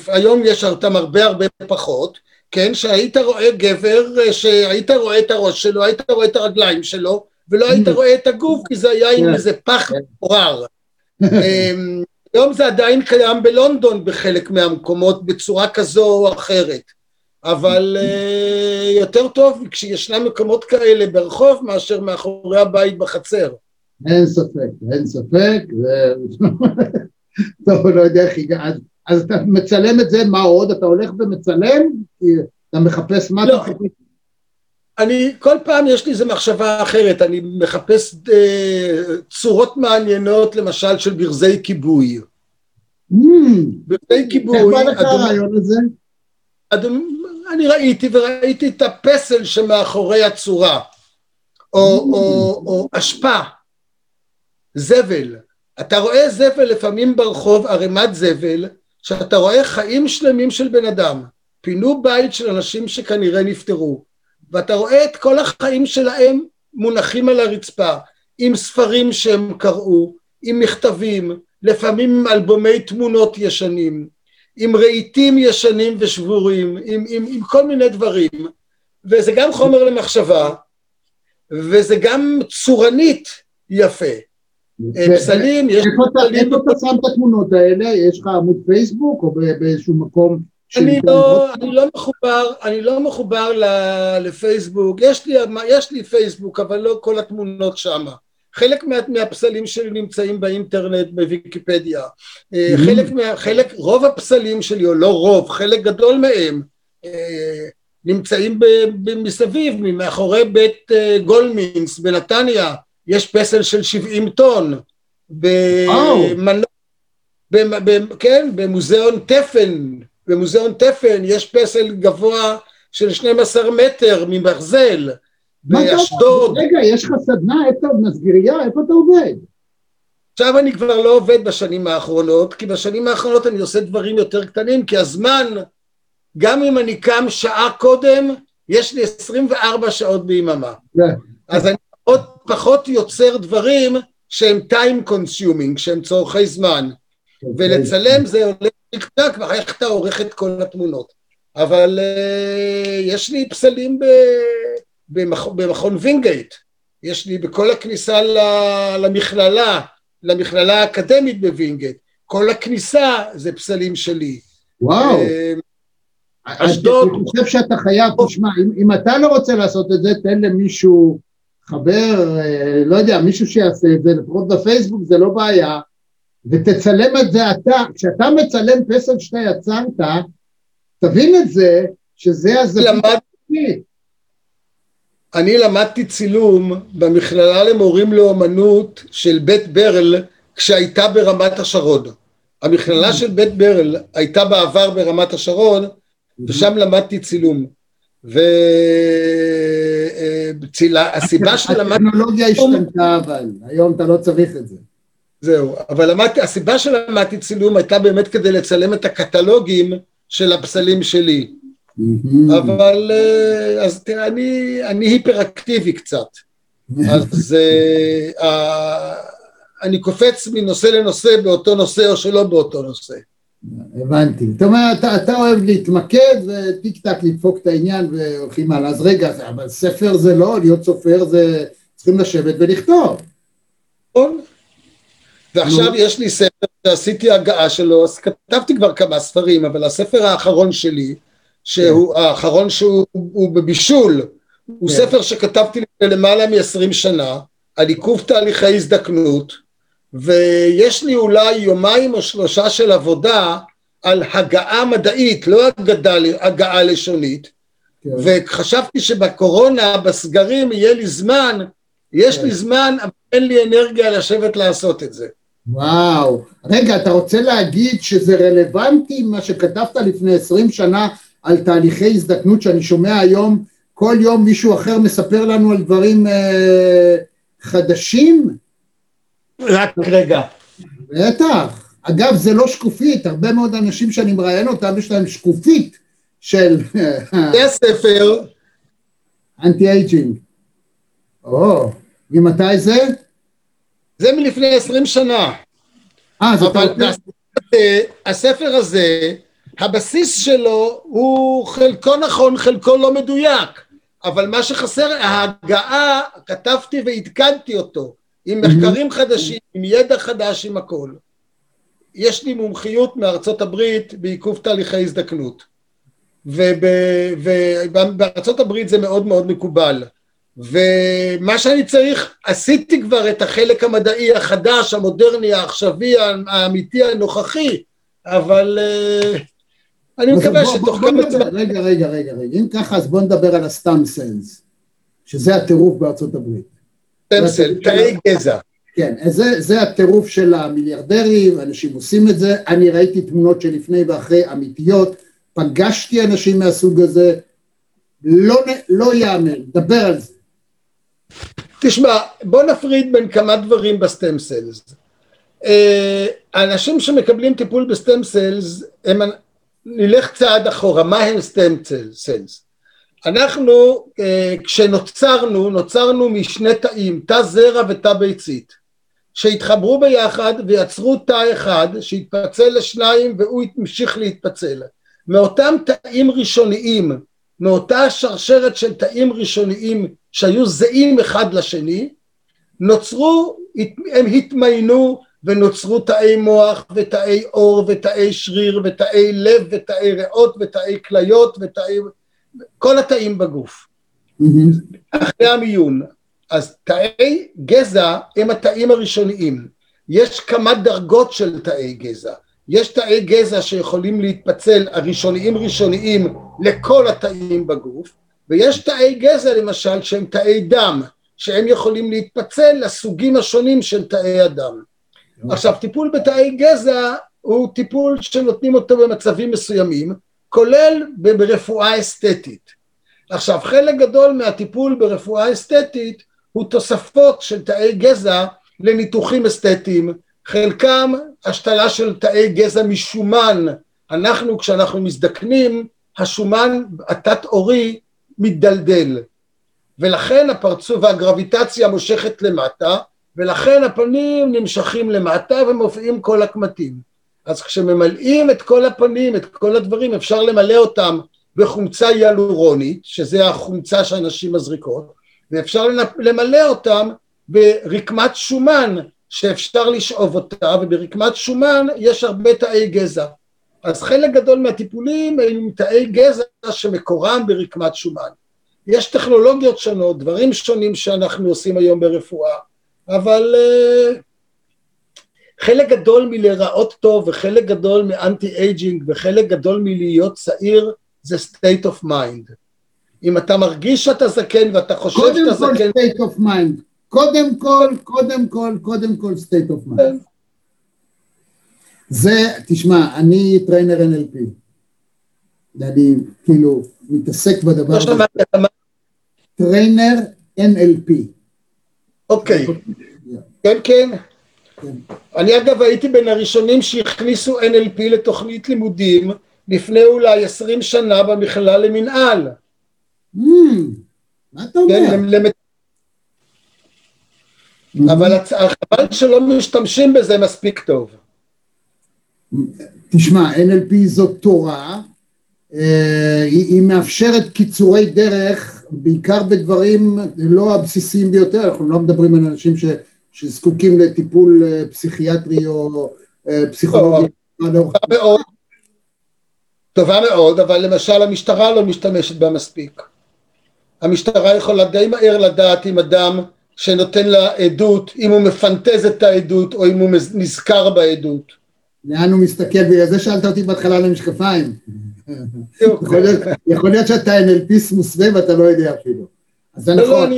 היום יש אותם הרבה הרבה פחות, כן, שהיית רואה גבר, שהיית רואה את הראש שלו, היית רואה את הרגליים שלו, ולא היית רואה את הגוף, כי זה היה עם איזה פח מעורר. היום זה עדיין קיים בלונדון בחלק מהמקומות בצורה כזו או אחרת, אבל יותר טוב כשישנם מקומות כאלה ברחוב מאשר מאחורי הבית בחצר. אין ספק, אין ספק, טוב, לא יודע איך הגעת, אז אתה מצלם את זה, מה עוד? אתה הולך ומצלם? אתה מחפש מה לא, אני, כל פעם יש לי איזו מחשבה אחרת, אני מחפש אה, צורות מעניינות, למשל של ברזי כיבוי. Mm, ברזי כיבוי, איך בא לך הרעיון הזה? אדום, אני ראיתי וראיתי את הפסל שמאחורי הצורה, או, mm. או, או אשפה, זבל. אתה רואה זבל לפעמים ברחוב, ערימת זבל, שאתה רואה חיים שלמים של בן אדם, פינו בית של אנשים שכנראה נפטרו, ואתה רואה את כל החיים שלהם מונחים על הרצפה, עם ספרים שהם קראו, עם מכתבים, לפעמים עם אלבומי תמונות ישנים, עם רהיטים ישנים ושבורים, עם, עם, עם כל מיני דברים, וזה גם חומר למחשבה, וזה גם צורנית יפה. פסלים, יש פסלים. איפה אתה שם את התמונות האלה? יש לך עמוד פייסבוק או באיזשהו מקום? אני לא, אני לא מחובר, אני לא מחובר לפייסבוק, יש לי, יש לי פייסבוק אבל לא כל התמונות שמה. חלק מה, מהפסלים שלי נמצאים באינטרנט בוויקיפדיה, חלק, מה, חלק, רוב הפסלים שלי, או לא רוב, חלק גדול מהם נמצאים מסביב, מאחורי בית גולמינס בנתניה, יש פסל של 70 טון, במנוע, כן, במוזיאון תפן, במוזיאון תפן יש פסל גבוה של 12 מטר מברזל, באשדוד. רגע, יש לך סדנה, איפה? מסגרייה, איפה אתה עובד? עכשיו אני כבר לא עובד בשנים האחרונות, כי בשנים האחרונות אני עושה דברים יותר קטנים, כי הזמן, גם אם אני קם שעה קודם, יש לי 24 שעות ביממה. אז אני עוד פחות יוצר דברים שהם time consuming, שהם צורכי זמן. ולצלם זה עולה קצת, ואחר כך אתה עורך את כל התמונות. אבל אה, יש לי פסלים ב, במכ, במכון וינגייט, יש לי בכל הכניסה למכללה, למכללה האקדמית בווינגייט, כל הכניסה זה פסלים שלי. וואו. Uh, אשדוד. אני חושב שאתה חייב, תשמע, אם, אם אתה לא רוצה לעשות את זה, תן למישהו חבר, לא יודע, מישהו שיעשה את זה, לפחות בפייסבוק זה לא בעיה, ותצלם את זה אתה, כשאתה מצלם פסל שאתה יצרת, תבין את זה, שזה הזווית למד... אני למדתי צילום במכללה למורים לאומנות של בית ברל כשהייתה ברמת השרון. המכללה של בית ברל הייתה בעבר ברמת השרון ושם למדתי צילום. והסיבה שלמדתי... הטכנולוגיה השתנתה אבל, היום אתה לא צריך את זה. זהו, אבל למדתי, הסיבה שלמדתי צילום הייתה באמת כדי לצלם את הקטלוגים של הפסלים שלי. אבל אז תראה, אני, אני היפראקטיבי קצת. אז uh, אני קופץ מנושא לנושא באותו נושא או שלא באותו נושא. הבנתי. זאת אומרת, אתה, אתה אוהב להתמקד וטיק טק לדפוק את העניין והולכים הלאה. אז רגע, אבל ספר זה לא, להיות סופר זה צריכים לשבת ולכתוב. נכון. ועכשיו יש לי ספר שעשיתי הגעה שלו, אז כתבתי כבר כמה ספרים, אבל הספר האחרון שלי, שהוא כן. האחרון שהוא הוא בבישול, הוא כן. ספר שכתבתי למעלה מ-20 שנה, על עיכוב תהליכי הזדקנות, ויש לי אולי יומיים או שלושה של עבודה על הגעה מדעית, לא הגדה, הגעה לשונית, כן. וחשבתי שבקורונה, בסגרים, יהיה לי זמן, יש כן. לי זמן, אבל אין לי אנרגיה לשבת לעשות את זה. וואו. רגע, אתה רוצה להגיד שזה רלוונטי מה שכתבת לפני עשרים שנה על תהליכי הזדקנות שאני שומע היום, כל יום מישהו אחר מספר לנו על דברים אה, חדשים? רק רגע. בטח. אגב, זה לא שקופית, הרבה מאוד אנשים שאני מראיין אותם, יש להם שקופית של זה הספר, anti-aging. או, ממתי זה? זה מלפני עשרים שנה. אה. הספר הזה- הספר הזה, הבסיס שלו הוא חלקו נכון, חלקו לא מדויק, אבל מה שחסר, ההגעה, כתבתי ועדכנתי אותו, עם מחקרים חדשים, עם ידע חדש, עם הכל. יש לי מומחיות מארצות הברית בעיכוב תהליכי הזדקנות, ובארצות הברית זה מאוד מאוד מקובל. ומה שאני צריך, עשיתי כבר את החלק המדעי החדש, המודרני, העכשווי, האמיתי, הנוכחי, אבל אה, אני מקווה בוא- שתוך כמה זמן... רגע, רגע, רגע, רגע. אם ככה, אז בוא נדבר על הסטאם סלס, שזה הטירוף בארצות הברית. סטמסל, תאי גזע. כן, זה, זה הטירוף של המיליארדרים, אנשים עושים את זה, אני ראיתי תמונות של לפני ואחרי אמיתיות, פגשתי אנשים מהסוג הזה, לא, לא יאמן, דבר על זה. תשמע, בוא נפריד בין כמה דברים ב stem cells. אה, האנשים שמקבלים טיפול בסטם סלס, הם, נלך צעד אחורה, מה הם stem cells? אנחנו, אה, כשנוצרנו, נוצרנו משני תאים, תא זרע ותא ביצית, שהתחברו ביחד ויצרו תא אחד שהתפצל לשניים והוא המשיך להתפצל. מאותם תאים ראשוניים, מאותה שרשרת של תאים ראשוניים שהיו זהים אחד לשני, נוצרו, הם התמיינו ונוצרו תאי מוח ותאי עור ותאי שריר ותאי לב ותאי ריאות ותאי כליות ותאי... כל התאים בגוף. אחרי המיון. אז תאי גזע הם התאים הראשוניים. יש כמה דרגות של תאי גזע. יש תאי גזע שיכולים להתפצל, הראשוניים ראשוניים, לכל התאים בגוף, ויש תאי גזע למשל שהם תאי דם, שהם יכולים להתפצל לסוגים השונים של תאי הדם. עכשיו, טיפול בתאי גזע הוא טיפול שנותנים אותו במצבים מסוימים, כולל ברפואה אסתטית. עכשיו, חלק גדול מהטיפול ברפואה אסתטית הוא תוספות של תאי גזע לניתוחים אסתטיים, חלקם השתלה של תאי גזע משומן, אנחנו כשאנחנו מזדקנים, השומן התת-עורי מתדלדל, ולכן הפרצוף והגרביטציה מושכת למטה, ולכן הפנים נמשכים למטה ומופיעים כל הקמטים. אז כשממלאים את כל הפנים, את כל הדברים, אפשר למלא אותם בחומצה ילורונית, שזה החומצה שהנשים מזריקות, ואפשר למלא אותם ברקמת שומן, שאפשר לשאוב אותה, וברקמת שומן יש הרבה תאי גזע. אז חלק גדול מהטיפולים הם תאי גזע שמקורם ברקמת שומן. יש טכנולוגיות שונות, דברים שונים שאנחנו עושים היום ברפואה, אבל אה, חלק גדול מלהיראות טוב וחלק גדול מ anti-aging וחלק גדול מלהיות צעיר זה state of mind. אם אתה מרגיש שאתה זקן ואתה חושב שאתה קודם כל זקן... state of mind, קודם כל, קודם כל, קודם כל state of mind. זה, תשמע, אני trainer NLP. אני כאילו מתעסק בדבר לא הזה. trainer NLP. אוקיי, כן כן. אני אגב הייתי בין הראשונים שהכניסו NLP לתוכנית לימודים לפני אולי עשרים שנה במכללה למינהל. מה אתה אומר? כן, אבל חבל שלא משתמשים בזה מספיק טוב. תשמע, NLP זו תורה, אה, היא מאפשרת קיצורי דרך, בעיקר בדברים לא הבסיסיים ביותר, אנחנו לא מדברים על אנשים ש, שזקוקים לטיפול אה, פסיכיאטרי או אה, פסיכולוגי. טובה מאוד, טובה מאוד, אבל למשל המשטרה לא משתמשת בה מספיק. המשטרה יכולה די מהר לדעת אם אדם שנותן לה עדות, אם הוא מפנטז את העדות או אם הוא נזכר בעדות. לאן הוא מסתכל? בגלל זה שאלת אותי בהתחלה על המשקפיים. יכול להיות- שאתה NLP מוסווה ואתה לא יודע אפילו. אז זה לא, נכון.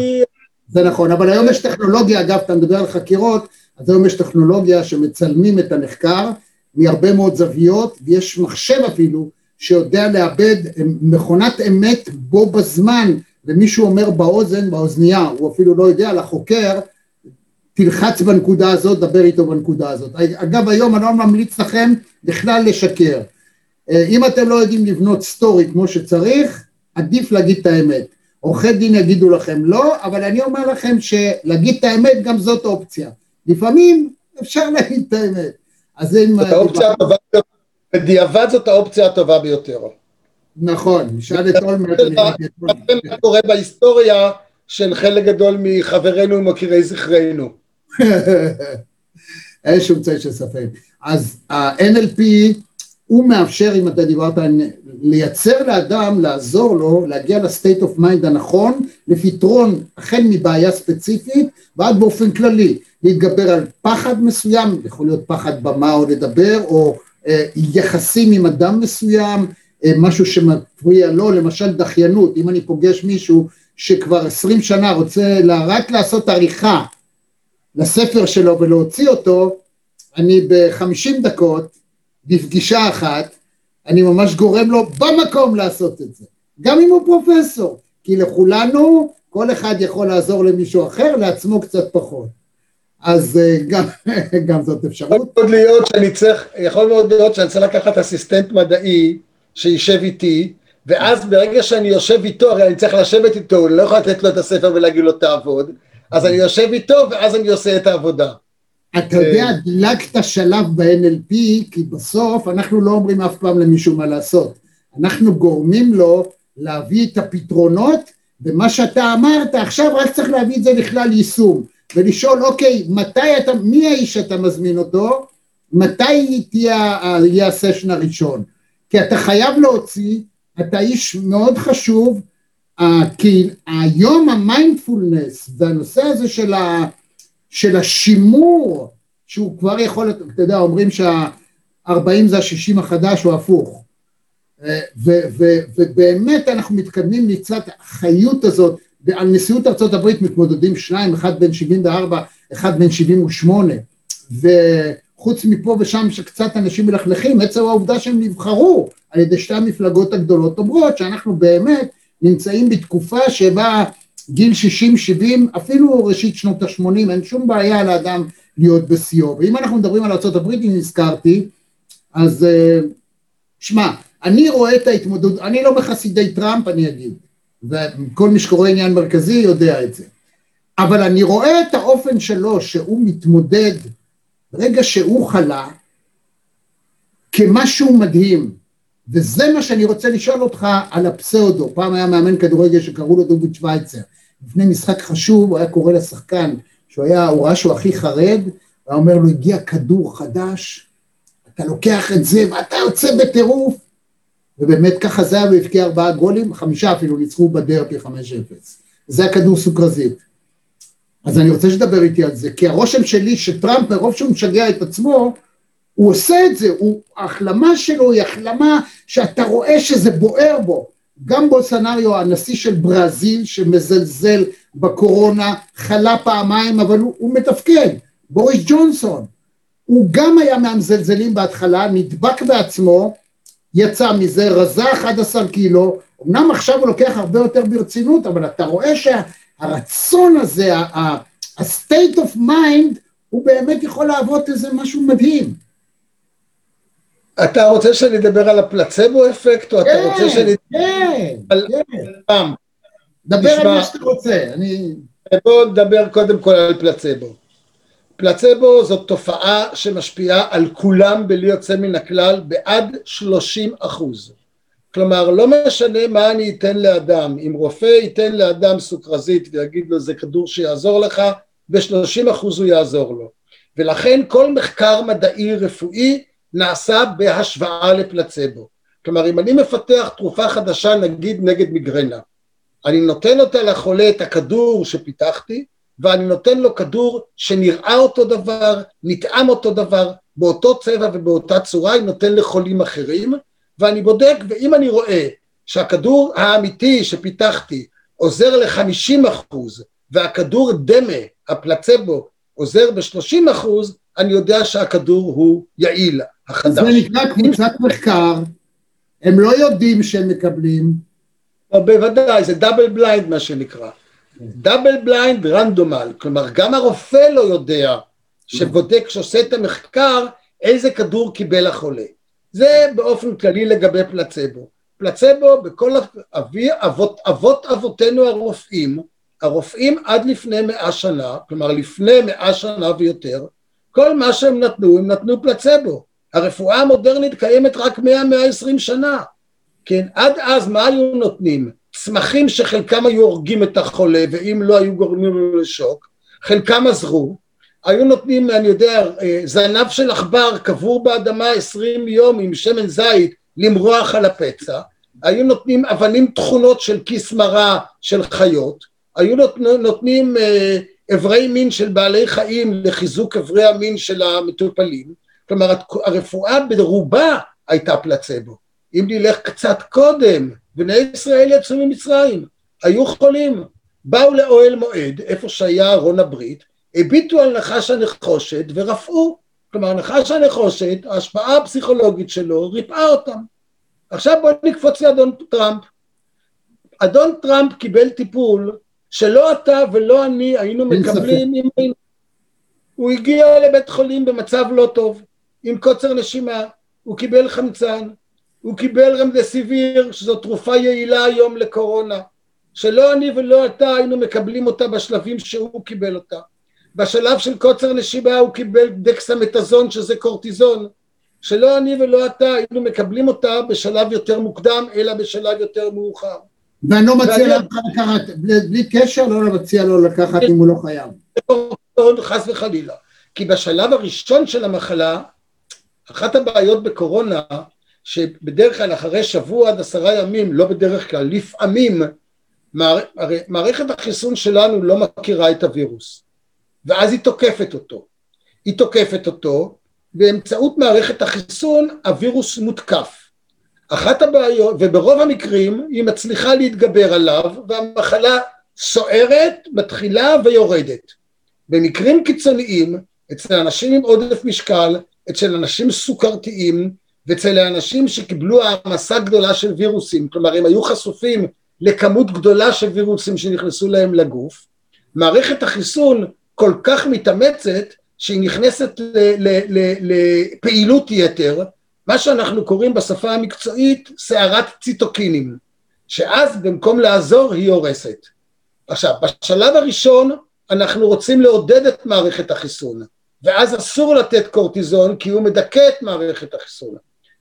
זה נכון, אבל היום יש טכנולוגיה, אגב, אתה מדבר על חקירות, אז היום יש טכנולוגיה שמצלמים את הנחקר מהרבה מאוד זוויות, ויש מחשב אפילו שיודע לאבד מכונת אמת בו בזמן, ומישהו אומר באוזן, באוזנייה, הוא אפילו לא יודע, לחוקר, תלחץ בנקודה הזאת, דבר איתו בנקודה הזאת. אגב, היום אני לא ממליץ לכם בכלל לשקר. אה, אם אתם לא יודעים לבנות סטורי כמו שצריך, עדיף להגיד את האמת. עורכי דין יגידו לכם לא, אבל אני אומר לכם שלהגיד את האמת גם זאת אופציה. לפעמים אפשר להגיד את האמת. אז אם... זאת האופציה הטובה ביותר, בדיעבד זאת האופציה הטובה ביותר. נכון, נשאל את אולמרט. מה קורה בהיסטוריה של חלק גדול מחברינו ומוקירי זכרנו. אין שום צל של ספק. אז ה-NLP הוא מאפשר, אם אתה דיברת, לייצר לאדם, לעזור לו, להגיע ל state of mind הנכון, לפתרון החל מבעיה ספציפית ועד באופן כללי, להתגבר על פחד מסוים, יכול להיות פחד במה או לדבר, או אה, יחסים עם אדם מסוים, אה, משהו שמפריע לו, למשל דחיינות, אם אני פוגש מישהו שכבר עשרים שנה רוצה לה, רק לעשות עריכה לספר שלו ולהוציא אותו, אני בחמישים דקות, בפגישה אחת, אני ממש גורם לו במקום לעשות את זה, גם אם הוא פרופסור, כי לכולנו, כל אחד יכול לעזור למישהו אחר, לעצמו קצת פחות. אז אה, גם, גם זאת אפשרות. יכול מאוד להיות שאני צריך, יכול מאוד להיות שאני צריך לקחת אסיסטנט מדעי שישב איתי, ואז ברגע שאני יושב איתו, הרי אני צריך לשבת איתו, אני לא יכול לתת לו את הספר ולהגיד לו תעבוד, אז אני יושב איתו ואז אני עושה את העבודה. אתה יודע, דילגת שלב ב-NLP, כי בסוף אנחנו לא אומרים אף פעם למישהו מה לעשות. אנחנו גורמים לו להביא את הפתרונות, ומה שאתה אמרת, עכשיו רק צריך להביא את זה לכלל יישום, ולשאול, אוקיי, מתי אתה, מי האיש שאתה מזמין אותו, מתי תהיה, יהיה הסשן הראשון? כי אתה חייב להוציא, אתה איש מאוד חשוב, כי היום המיינדפולנס והנושא הזה של ה... של השימור, שהוא כבר יכול, אתה יודע, אומרים שהארבעים זה השישים החדש או הפוך. ו- ובאמת אנחנו מתקדמים לצד החיות הזאת, על נשיאות הברית מתמודדים שניים, אחד בן 74, אחד בן 78, וחוץ מפה ושם שקצת אנשים מלכלכים, עצם העובדה שהם נבחרו על ידי שתי המפלגות הגדולות אומרות שאנחנו באמת נמצאים בתקופה שבה גיל 60-70, אפילו ראשית שנות ה-80, אין שום בעיה לאדם להיות בשיאו. ואם אנחנו מדברים על ארה"ב, אם נזכרתי, אז שמע, אני רואה את ההתמודדות, אני לא בחסידי טראמפ, אני אגיד, וכל מי שקורא עניין מרכזי יודע את זה. אבל אני רואה את האופן שלו, שהוא מתמודד, ברגע שהוא חלה, כמשהו מדהים. וזה מה שאני רוצה לשאול אותך על הפסאודו. פעם היה מאמן כדורגל שקראו לו דוביץ' שווייצר. לפני משחק חשוב, הוא היה קורא לשחקן, שהוא היה, הוא ראה שהוא הכי חרד, הוא אומר לו, הגיע כדור חדש, אתה לוקח את זה ואתה יוצא בטירוף. ובאמת ככה זה היה, והבקיע ארבעה גולים, חמישה אפילו ניצחו בדרפי 5-0. זה הכדור סוכרזית. אז אני רוצה שתדבר איתי על זה, כי הרושם שלי שטראמפ, מרוב שהוא משגע את עצמו, הוא עושה את זה, ההחלמה שלו היא החלמה שאתה רואה שזה בוער בו. גם בולסנריו, הנשיא של ברזיל, שמזלזל בקורונה, חלה פעמיים, אבל הוא, הוא מתפקד. בוריס ג'ונסון, הוא גם היה מהמזלזלים בהתחלה, נדבק בעצמו, יצא מזה, רזה 11 קילו, אמנם עכשיו הוא לוקח הרבה יותר ברצינות, אבל אתה רואה שהרצון הזה, ה-state of mind, הוא באמת יכול להוות איזה משהו מדהים. אתה רוצה שאני אדבר על הפלצבו אפקט, או אתה כן, רוצה שאני... כן, על... כן. דבר על מה שאתה רוצה, אני... בוא נדבר קודם כל על פלצבו. פלצבו זאת תופעה שמשפיעה על כולם בלי יוצא מן הכלל בעד 30 אחוז. כלומר, לא משנה מה אני אתן לאדם, אם רופא ייתן לאדם סוכרזית ויגיד לו זה כדור שיעזור לך, ו-30 אחוז הוא יעזור לו. ולכן כל מחקר מדעי רפואי נעשה בהשוואה לפלצבו. כלומר אם אני מפתח תרופה חדשה נגיד נגד מיגרנה, אני נותן אותה לחולה את הכדור שפיתחתי ואני נותן לו כדור שנראה אותו דבר, נטעם אותו דבר, באותו צבע ובאותה צורה, אני נותן לחולים אחרים ואני בודק ואם אני רואה שהכדור האמיתי שפיתחתי עוזר ל-50 אחוז והכדור דמה, הפלצבו, עוזר ב-30 אחוז, אני יודע שהכדור הוא יעיל, החדש. זה נקרא קבוצת מחקר, הם לא יודעים שהם מקבלים. בוודאי, זה double blind מה שנקרא. double blind רנדומלי, כלומר גם הרופא לא יודע שבודק, שעושה את המחקר, איזה כדור קיבל החולה. זה באופן כללי לגבי פלצבו. פלצבו בכל אבי, אבות, אבות אבותינו הרופאים, הרופאים עד לפני מאה שנה, כלומר לפני מאה שנה ויותר, כל מה שהם נתנו, הם נתנו פלצבו. הרפואה המודרנית קיימת רק מאה, מאה עשרים שנה. כן, עד אז מה היו נותנים? צמחים שחלקם היו הורגים את החולה ואם לא היו גורמים לו לשוק, חלקם עזרו, היו נותנים, אני יודע, זנב של עכבר קבור באדמה עשרים יום עם שמן זית למרוח על הפצע, היו נותנים אבנים תכונות של כיס מרה של חיות, היו נותנים אברי מין של בעלי חיים לחיזוק אברי המין של המטופלים, כלומר הרפואה ברובה הייתה פלצבו. אם נלך קצת קודם, בני ישראל יצאו ממצרים, היו חולים, באו לאוהל מועד, איפה שהיה ארון הברית, הביטו על נחש הנחושת ורפאו, כלומר נחש הנחושת, ההשפעה הפסיכולוגית שלו ריפאה אותם. עכשיו בואו נקפוץ לאדון טראמפ. אדון טראמפ קיבל טיפול שלא אתה ולא אני היינו מקבלים אם היינו... הוא הגיע לבית חולים במצב לא טוב, עם קוצר נשימה, הוא קיבל חמצן, הוא קיבל רמדסיביר, שזו תרופה יעילה היום לקורונה, שלא אני ולא אתה היינו מקבלים אותה בשלבים שהוא קיבל אותה. בשלב של קוצר נשימה הוא קיבל דקסמטזון שזה קורטיזון, שלא אני ולא אתה היינו מקבלים אותה בשלב יותר מוקדם, אלא בשלב יותר מאוחר. ואני לא מציע לך לקחת, בלי קשר לא מציע לו לקחת אם הוא לא חייב. חס וחלילה. כי בשלב הראשון של המחלה, אחת הבעיות בקורונה, שבדרך כלל אחרי שבוע עד עשרה ימים, לא בדרך כלל, לפעמים, מערכת החיסון שלנו לא מכירה את הווירוס, ואז היא תוקפת אותו. היא תוקפת אותו, באמצעות מערכת החיסון הווירוס מותקף. אחת הבעיות, וברוב המקרים היא מצליחה להתגבר עליו והמחלה סוערת, מתחילה ויורדת. במקרים קיצוניים, אצל אנשים עם עודף משקל, אצל אנשים סוכרתיים ואצל האנשים שקיבלו העמסה גדולה של וירוסים, כלומר הם היו חשופים לכמות גדולה של וירוסים שנכנסו להם לגוף, מערכת החיסון כל כך מתאמצת שהיא נכנסת לפעילות יתר מה שאנחנו קוראים בשפה המקצועית סערת ציטוקינים, שאז במקום לעזור היא הורסת. עכשיו, בשלב הראשון אנחנו רוצים לעודד את מערכת החיסון, ואז אסור לתת קורטיזון כי הוא מדכא את מערכת החיסון.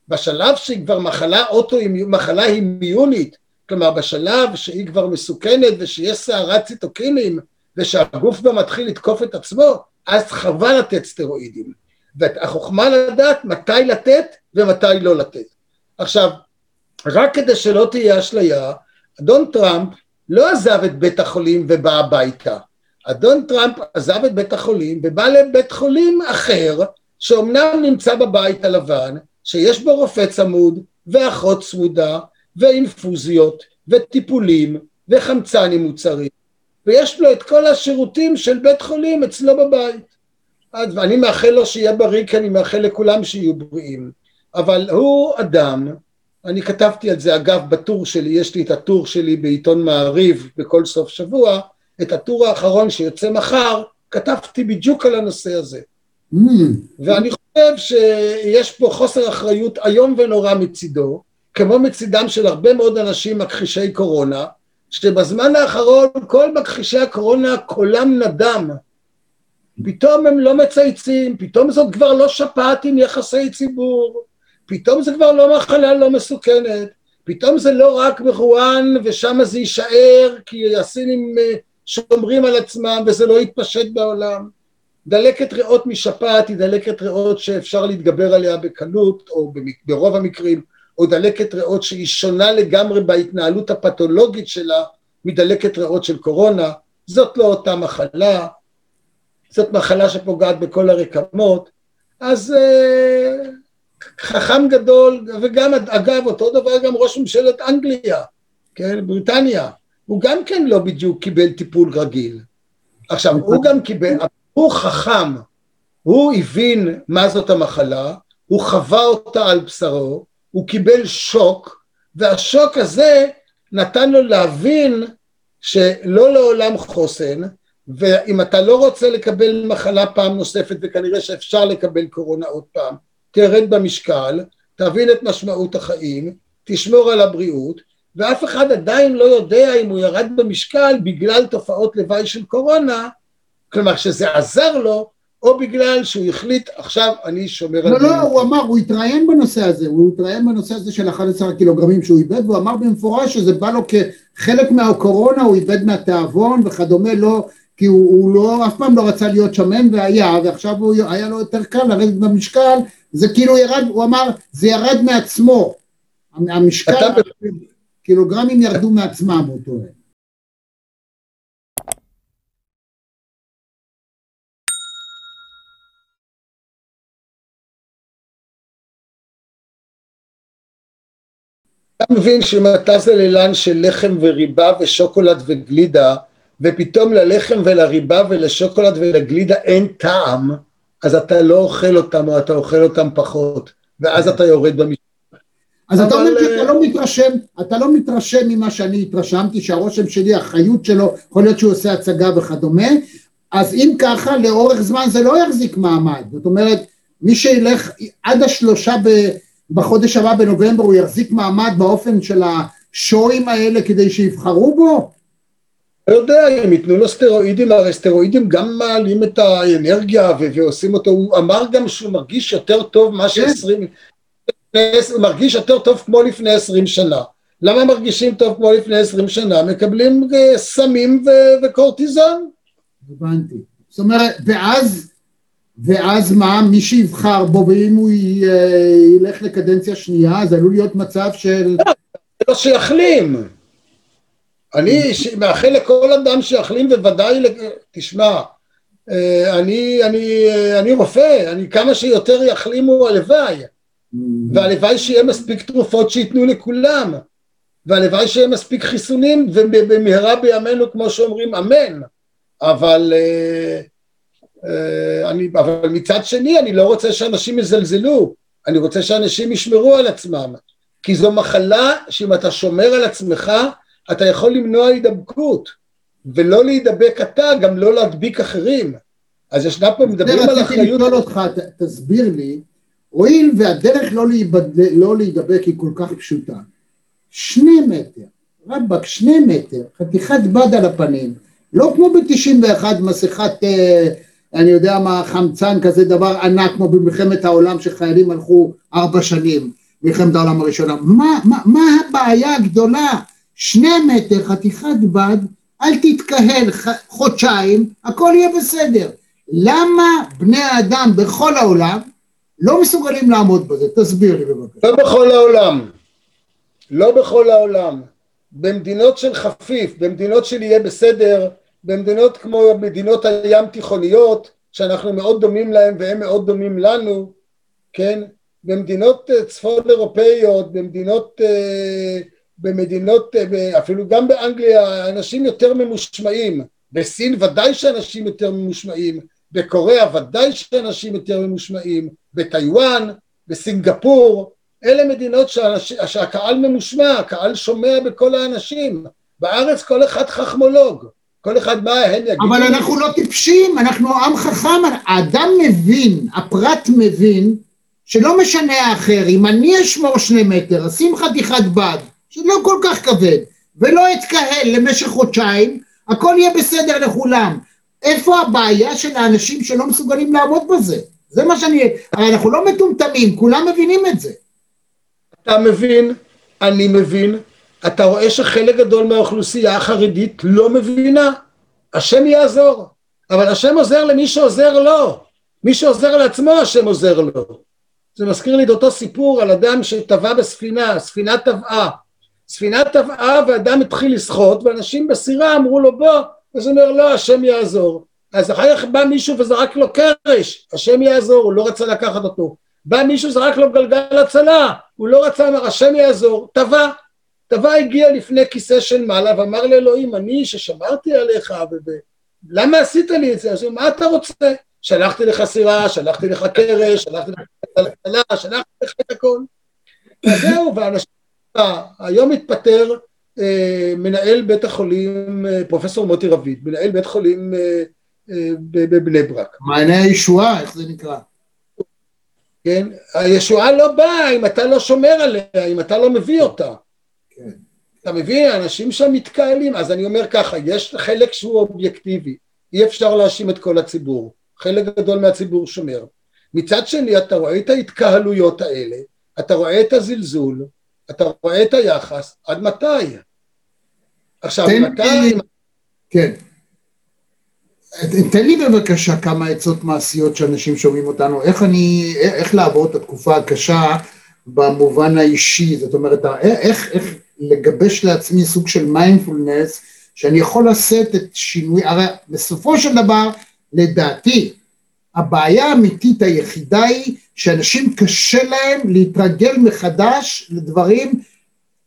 בשלב שהיא כבר מחלה אוטו, מחלה אימיונית, כלומר בשלב שהיא כבר מסוכנת ושיש סערת ציטוקינים ושהגוף כבר מתחיל לתקוף את עצמו, אז חבל לתת סטרואידים. והחוכמה לדעת מתי לתת ומתי לא לתת. עכשיו, רק כדי שלא תהיה אשליה, אדון טראמפ לא עזב את בית החולים ובא הביתה. אדון טראמפ עזב את בית החולים ובא לבית חולים אחר, שאומנם נמצא בבית הלבן, שיש בו רופא צמוד ואחות צמודה ואינפוזיות וטיפולים וחמצן אם הוא צריך, ויש לו את כל השירותים של בית חולים אצלו בבית. אז אני מאחל לו שיהיה בריא כי אני מאחל לכולם שיהיו בריאים. אבל הוא אדם אני כתבתי על זה אגב בטור שלי יש לי את הטור שלי בעיתון מעריב בכל סוף שבוע את הטור האחרון שיוצא מחר כתבתי בדיוק על הנושא הזה. Mm. ואני חושב שיש פה חוסר אחריות איום ונורא מצידו כמו מצידם של הרבה מאוד אנשים מכחישי קורונה שבזמן האחרון כל מכחישי הקורונה קולם נדם פתאום הם לא מצייצים, פתאום זאת כבר לא שפעת עם יחסי ציבור, פתאום זה כבר לא מחלה לא מסוכנת, פתאום זה לא רק מרואן ושם זה יישאר כי הסינים אה, שומרים על עצמם וזה לא יתפשט בעולם. דלקת ריאות משפעת היא דלקת ריאות שאפשר להתגבר עליה בקלות, או ברוב המקרים, או דלקת ריאות שהיא שונה לגמרי בהתנהלות הפתולוגית שלה מדלקת ריאות של קורונה, זאת לא אותה מחלה, זאת מחלה שפוגעת בכל הרקמות, אז אה, חכם גדול, וגם אגב אותו דבר גם ראש ממשלת אנגליה, כן, בריטניה, הוא גם כן לא בדיוק קיבל טיפול רגיל. עכשיו, הוא גם קיבל, הוא חכם, הוא הבין מה זאת המחלה, הוא חווה אותה על בשרו, הוא קיבל שוק, והשוק הזה נתן לו להבין שלא לעולם חוסן, ואם אתה לא רוצה לקבל מחלה פעם נוספת, וכנראה שאפשר לקבל קורונה עוד פעם, תרד במשקל, תבין את משמעות החיים, תשמור על הבריאות, ואף אחד עדיין לא יודע אם הוא ירד במשקל בגלל תופעות לוואי של קורונה, כלומר שזה עזר לו, או בגלל שהוא החליט עכשיו אני שומר על... לא, לא, הוא אמר, הוא התראיין בנושא הזה, הוא התראיין בנושא הזה של 11 הקילוגרמים שהוא איבד, והוא אמר במפורש שזה בא לו כחלק מהקורונה, הוא איבד מהתיאבון וכדומה, לא, כי הוא, הוא לא, אף פעם לא רצה להיות שמן והיה, ועכשיו הוא, היה לו יותר קל לרדת במשקל, זה כאילו ירד, הוא אמר, זה ירד מעצמו, המשקל, קילוגרמים ירדו מעצמם, הוא טוען. אתה מבין שאם אתה זללן של לחם וריבה ושוקולד וגלידה, ופתאום ללחם ולריבה ולשוקולד ולגלידה אין טעם, אז אתה לא אוכל אותם או אתה אוכל אותם פחות, ואז אתה יורד במשפט. אז אתה אומר שאתה לא מתרשם, אתה לא מתרשם ממה שאני התרשמתי, שהרושם שלי, החיות שלו, יכול להיות שהוא עושה הצגה וכדומה, אז אם ככה, לאורך זמן זה לא יחזיק מעמד. זאת אומרת, מי שילך עד השלושה ב... בחודש הבא בנובמבר הוא יחזיק מעמד באופן של השואים האלה כדי שיבחרו בו? לא יודע, אם ייתנו לו סטרואידים, הרי סטרואידים גם מעלים את האנרגיה ועושים אותו, הוא אמר גם שהוא מרגיש יותר טוב מה שעשרים, הוא מרגיש יותר טוב כמו לפני עשרים שנה. למה מרגישים טוב כמו לפני עשרים שנה? מקבלים אה, סמים וקורטיזון. הבנתי. זאת אומרת, ואז ואז מה, מי שיבחר בו, ואם הוא ילך לקדנציה שנייה, אז עלול להיות מצב של... לא שיחלים. אני מאחל לכל אדם שיחלים, וודאי, תשמע, אה, אני, אני, אני רופא, אני כמה שיותר יחלימו הלוואי, mm-hmm. והלוואי שיהיה מספיק תרופות שייתנו לכולם, והלוואי שיהיה מספיק חיסונים, ובמהרה בימינו, כמו שאומרים, אמן, אבל... אה, אני, אבל מצד שני אני לא רוצה שאנשים יזלזלו, אני רוצה שאנשים ישמרו על עצמם, כי זו מחלה שאם אתה שומר על עצמך, אתה יכול למנוע הידבקות, ולא להידבק אתה, גם לא להדביק אחרים. אז ישנה פה, מדברים על אחריות... רציתי לשאול אותך, ת, תסביר לי, הואיל והדרך לא, להיבד... לא להידבק היא כל כך פשוטה, שני מטר, רבאק, שני מטר, חתיכת בד על הפנים, לא כמו ב-91 מסכת... אה, אני יודע מה, חמצן כזה דבר ענק כמו במלחמת העולם שחיילים הלכו ארבע שנים, מלחמת העולם הראשונה. מה, מה, מה הבעיה הגדולה? שני מטר, חתיכת בד, אל תתקהל חודשיים, הכל יהיה בסדר. למה בני האדם בכל העולם לא מסוגלים לעמוד בזה? תסביר לי בבקשה. לא בכל העולם. לא בכל העולם. במדינות של חפיף, במדינות של יהיה בסדר, במדינות כמו מדינות הים תיכוניות שאנחנו מאוד דומים להם והם מאוד דומים לנו, כן? במדינות אה, צפון אירופאיות, במדינות, אה, במדינות, אה, אפילו גם באנגליה, אנשים יותר ממושמעים, בסין ודאי שאנשים יותר ממושמעים, בקוריאה ודאי שאנשים יותר ממושמעים, בטיוואן, בסינגפור, אלה מדינות שהאנש, שהקהל ממושמע, הקהל שומע בכל האנשים, בארץ כל אחד חכמולוג, כל אחד מה הם יגידו. אבל אנחנו לא טיפשים, אנחנו עם חכם, האדם מבין, הפרט מבין, שלא משנה האחר, אם אני אשמור שני מטר, אשים חתיכת בד, שלא כל כך כבד, ולא אתקהל למשך חודשיים, הכל יהיה בסדר לכולם. איפה הבעיה של האנשים שלא מסוגלים לעמוד בזה? זה מה שאני... הרי אנחנו לא מטומטמים, כולם מבינים את זה. אתה מבין, אני מבין, אתה רואה שחלק גדול מהאוכלוסייה החרדית לא מבינה, השם יעזור, אבל השם עוזר למי שעוזר לו, מי שעוזר לעצמו השם עוזר לו. זה מזכיר לי את אותו סיפור על אדם שטבע בספינה, ספינה טבעה. ספינה טבעה ואדם התחיל לשחות ואנשים בסירה אמרו לו בוא, אז הוא אומר לא השם יעזור. אז אחר כך בא מישהו וזרק לו קרש, השם יעזור, הוא לא רצה לקחת אותו. בא מישהו זרק לו גלגל הצלה, הוא לא רצה, אמר השם יעזור, טבע. טבע הגיע לפני כיסא של מעלה ואמר לאלוהים אני ששמרתי עליך ולמה עשית לי את זה? אז הוא מה אתה רוצה? שלחתי לך סירה, שלחתי לך קרש, שלחתי לך כלכלה, שלחתי לך את הכל. וזהו, ואנשים, היום התפטר אה, מנהל בית החולים, אה, פרופסור מוטי רביד, מנהל בית חולים אה, אה, בבני ברק. מעייני הישועה, איך זה נקרא? כן, הישועה לא באה אם אתה לא שומר עליה, אם אתה לא מביא אותה. כן. אתה מבין, האנשים שם מתקהלים, אז אני אומר ככה, יש חלק שהוא אובייקטיבי, אי אפשר להאשים את כל הציבור, חלק גדול מהציבור שומר. מצד שני אתה רואה את ההתקהלויות האלה, אתה רואה את הזלזול, אתה רואה את היחס, עד מתי? עכשיו, מתי... לי- כן. תן לי בבקשה כמה עצות מעשיות שאנשים שומעים אותנו, איך אני, איך לעבור את התקופה הקשה במובן האישי, זאת אומרת, איך, איך לגבש לעצמי סוג של מיינדפולנס, שאני יכול לשאת את שינוי, הרי בסופו של דבר, לדעתי, הבעיה האמיתית היחידה היא שאנשים קשה להם להתרגל מחדש לדברים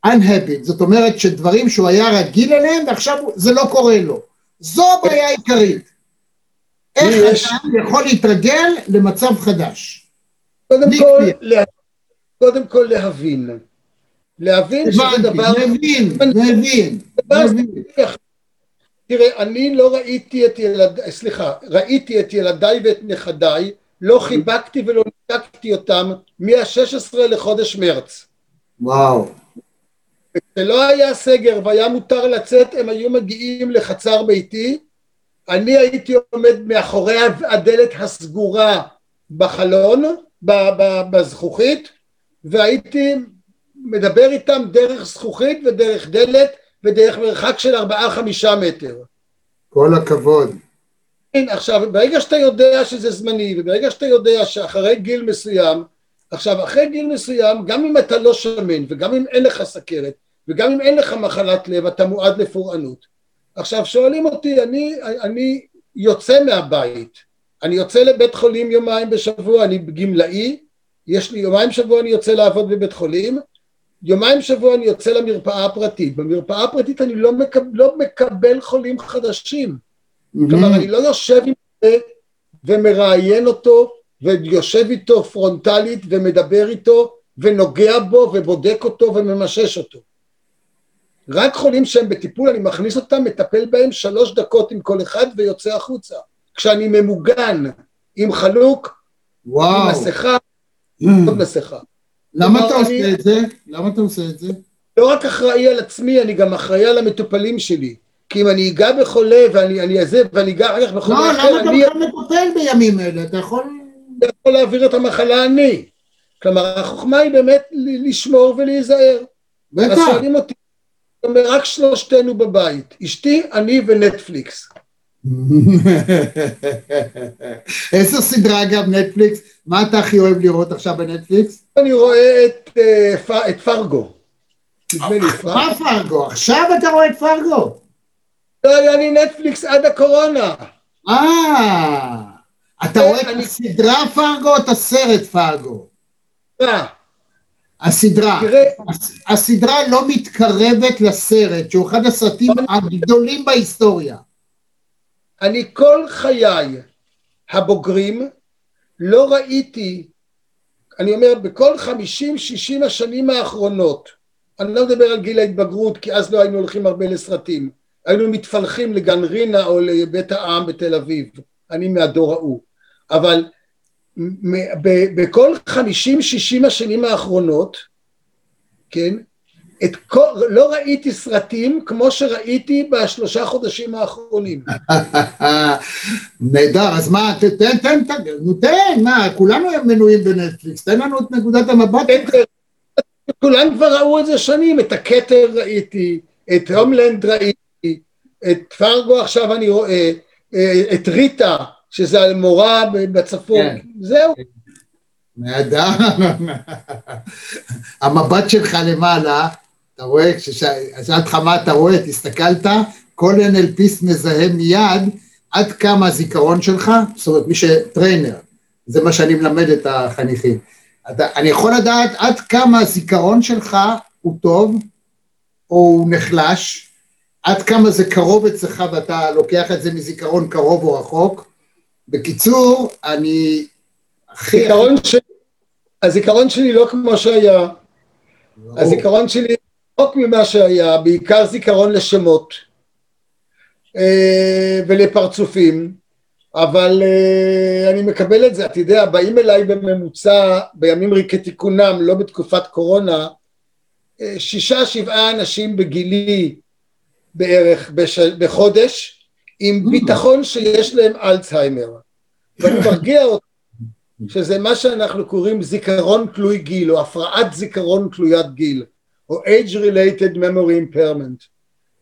unhabit, זאת אומרת שדברים שהוא היה רגיל אליהם ועכשיו זה לא קורה לו. זו הבעיה העיקרית. איך יש- אדם יכול להתרגל למצב חדש? קודם כל. לה... קודם כל להבין. להבין שזה דבר... מבין, מבין, מבין. תראה, אני לא ראיתי את ילדיי, סליחה, ראיתי את ילדיי ואת נכדיי, לא חיבקתי ולא ניתקתי אותם מה-16 לחודש מרץ. וואו. כשלא היה סגר והיה מותר לצאת, הם היו מגיעים לחצר ביתי, אני הייתי עומד מאחורי הדלת הסגורה בחלון, בזכוכית, והייתי מדבר איתם דרך זכוכית ודרך דלת ודרך מרחק של ארבעה חמישה מטר. כל הכבוד. כן, עכשיו, ברגע שאתה יודע שזה זמני, וברגע שאתה יודע שאחרי גיל מסוים, עכשיו, אחרי גיל מסוים, גם אם אתה לא שמן, וגם אם אין לך סכרת, וגם אם אין לך מחלת לב, אתה מועד לפורענות. עכשיו, שואלים אותי, אני, אני יוצא מהבית, אני יוצא לבית חולים יומיים בשבוע, אני גמלאי, יש לי יומיים בשבוע אני יוצא לעבוד בבית חולים, יומיים בשבוע אני יוצא למרפאה הפרטית, במרפאה הפרטית אני לא מקבל, לא מקבל חולים חדשים, כלומר אני לא יושב עם זה ומראיין אותו ויושב איתו פרונטלית ומדבר איתו ונוגע בו ובודק אותו וממשש אותו. רק חולים שהם בטיפול אני מכניס אותם, מטפל בהם שלוש דקות עם כל אחד ויוצא החוצה. כשאני ממוגן עם חלוק, עם וואו. מסכה, Mm. עוד מסכה. למה אתה אני- עושה את זה? למה אתה עושה את זה? לא רק אחראי על עצמי, אני גם אחראי על המטופלים שלי. כי אם אני אגע בחולה ואני אני אעזב ואני אגע אחר כך לא, בחולה אחר, למה אתה אני בכלל מטפל בימים אלה? אתה יכול... יכול להעביר את המחלה אני. כלומר, החוכמה היא באמת לשמור ולהיזהר. אז בטח. שואלים אותי, זאת אומרת, רק שלושתנו בבית, אשתי, אני ונטפליקס. איזה סדרה אגב נטפליקס? מה אתה הכי אוהב לראות עכשיו בנטפליקס? אני רואה את, אה, את פרגו. פרגו. מה פרגו? עכשיו אתה רואה את פרגו? לא היה לי נטפליקס עד הקורונה. אה, אתה כן, רואה את אני- הסדרה פרגו או את הסרט פרגו? הסדרה. הסדרה לא מתקרבת לסרט, שהוא אחד הסרטים הגדולים בהיסטוריה. אני כל חיי הבוגרים לא ראיתי, אני אומר בכל חמישים שישים השנים האחרונות, אני לא מדבר על גיל ההתבגרות כי אז לא היינו הולכים הרבה לסרטים, היינו מתפלחים לגן רינה או לבית העם בתל אביב, אני מהדור ההוא, אבל בכל חמישים שישים השנים האחרונות, כן, את כל, לא ראיתי סרטים כמו שראיתי בשלושה חודשים האחרונים. נהדר, אז מה, תן, תן, תן, נו תן, מה, כולנו מנויים בנטפליקס, תן לנו את נקודת המבט. כולם כבר ראו את זה שנים, את הכתר ראיתי, את הומלנד ראיתי, את פרגו עכשיו אני רואה, אה, את ריטה, שזה על מורה בצפון, כן. זהו. נהדר. המבט שלך למעלה, אתה רואה, כששאלתי אותך מה אתה רואה, הסתכלת, כל NLPיסט מזהה מיד עד כמה הזיכרון שלך, זאת אומרת מי שטריינר, זה מה שאני מלמד את החניכים. אתה, אני יכול לדעת עד כמה הזיכרון שלך הוא טוב, או הוא נחלש, עד כמה זה קרוב אצלך ואתה לוקח את זה מזיכרון קרוב או רחוק. בקיצור, אני הכי... הזיכרון שלי לא כמו שהיה, הזיכרון שלי רחוק ממה שהיה, בעיקר זיכרון לשמות אה, ולפרצופים, אבל אה, אני מקבל את זה, אתה יודע, באים אליי בממוצע, בימים כתיקונם, לא בתקופת קורונה, אה, שישה שבעה אנשים בגילי בערך בש... בחודש, עם ביטחון שיש להם אלצהיימר. ואני מרגיע אותם שזה מה שאנחנו קוראים זיכרון תלוי גיל, או הפרעת זיכרון תלוית גיל, או age related memory impairment.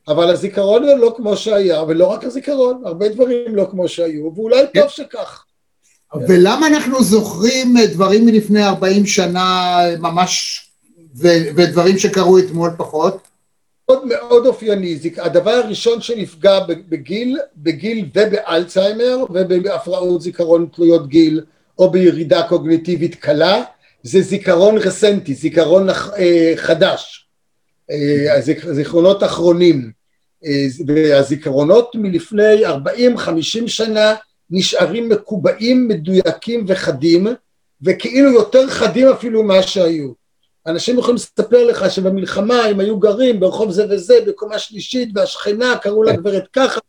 אבל הזיכרון הוא לא כמו שהיה, ולא רק הזיכרון, הרבה דברים לא כמו שהיו, ואולי טוב שכך. ולמה אנחנו זוכרים דברים מלפני 40 שנה ממש, ו- ודברים שקרו אתמול פחות? מאוד מאוד אופייני, הדבר הראשון שנפגע בגיל, בגיל ובאלצהיימר ובהפרעות זיכרון תלויות גיל או בירידה קוגניטיבית קלה, זה זיכרון רסנטי, זיכרון אה, חדש, אה, זיכרונות אחרונים, אה, והזיכרונות מלפני 40-50 שנה נשארים מקובעים, מדויקים וחדים, וכאילו יותר חדים אפילו ממה שהיו. אנשים יכולים לספר לך שבמלחמה הם היו גרים ברחוב זה וזה, בקומה שלישית, והשכנה קראו לה גברת ככה,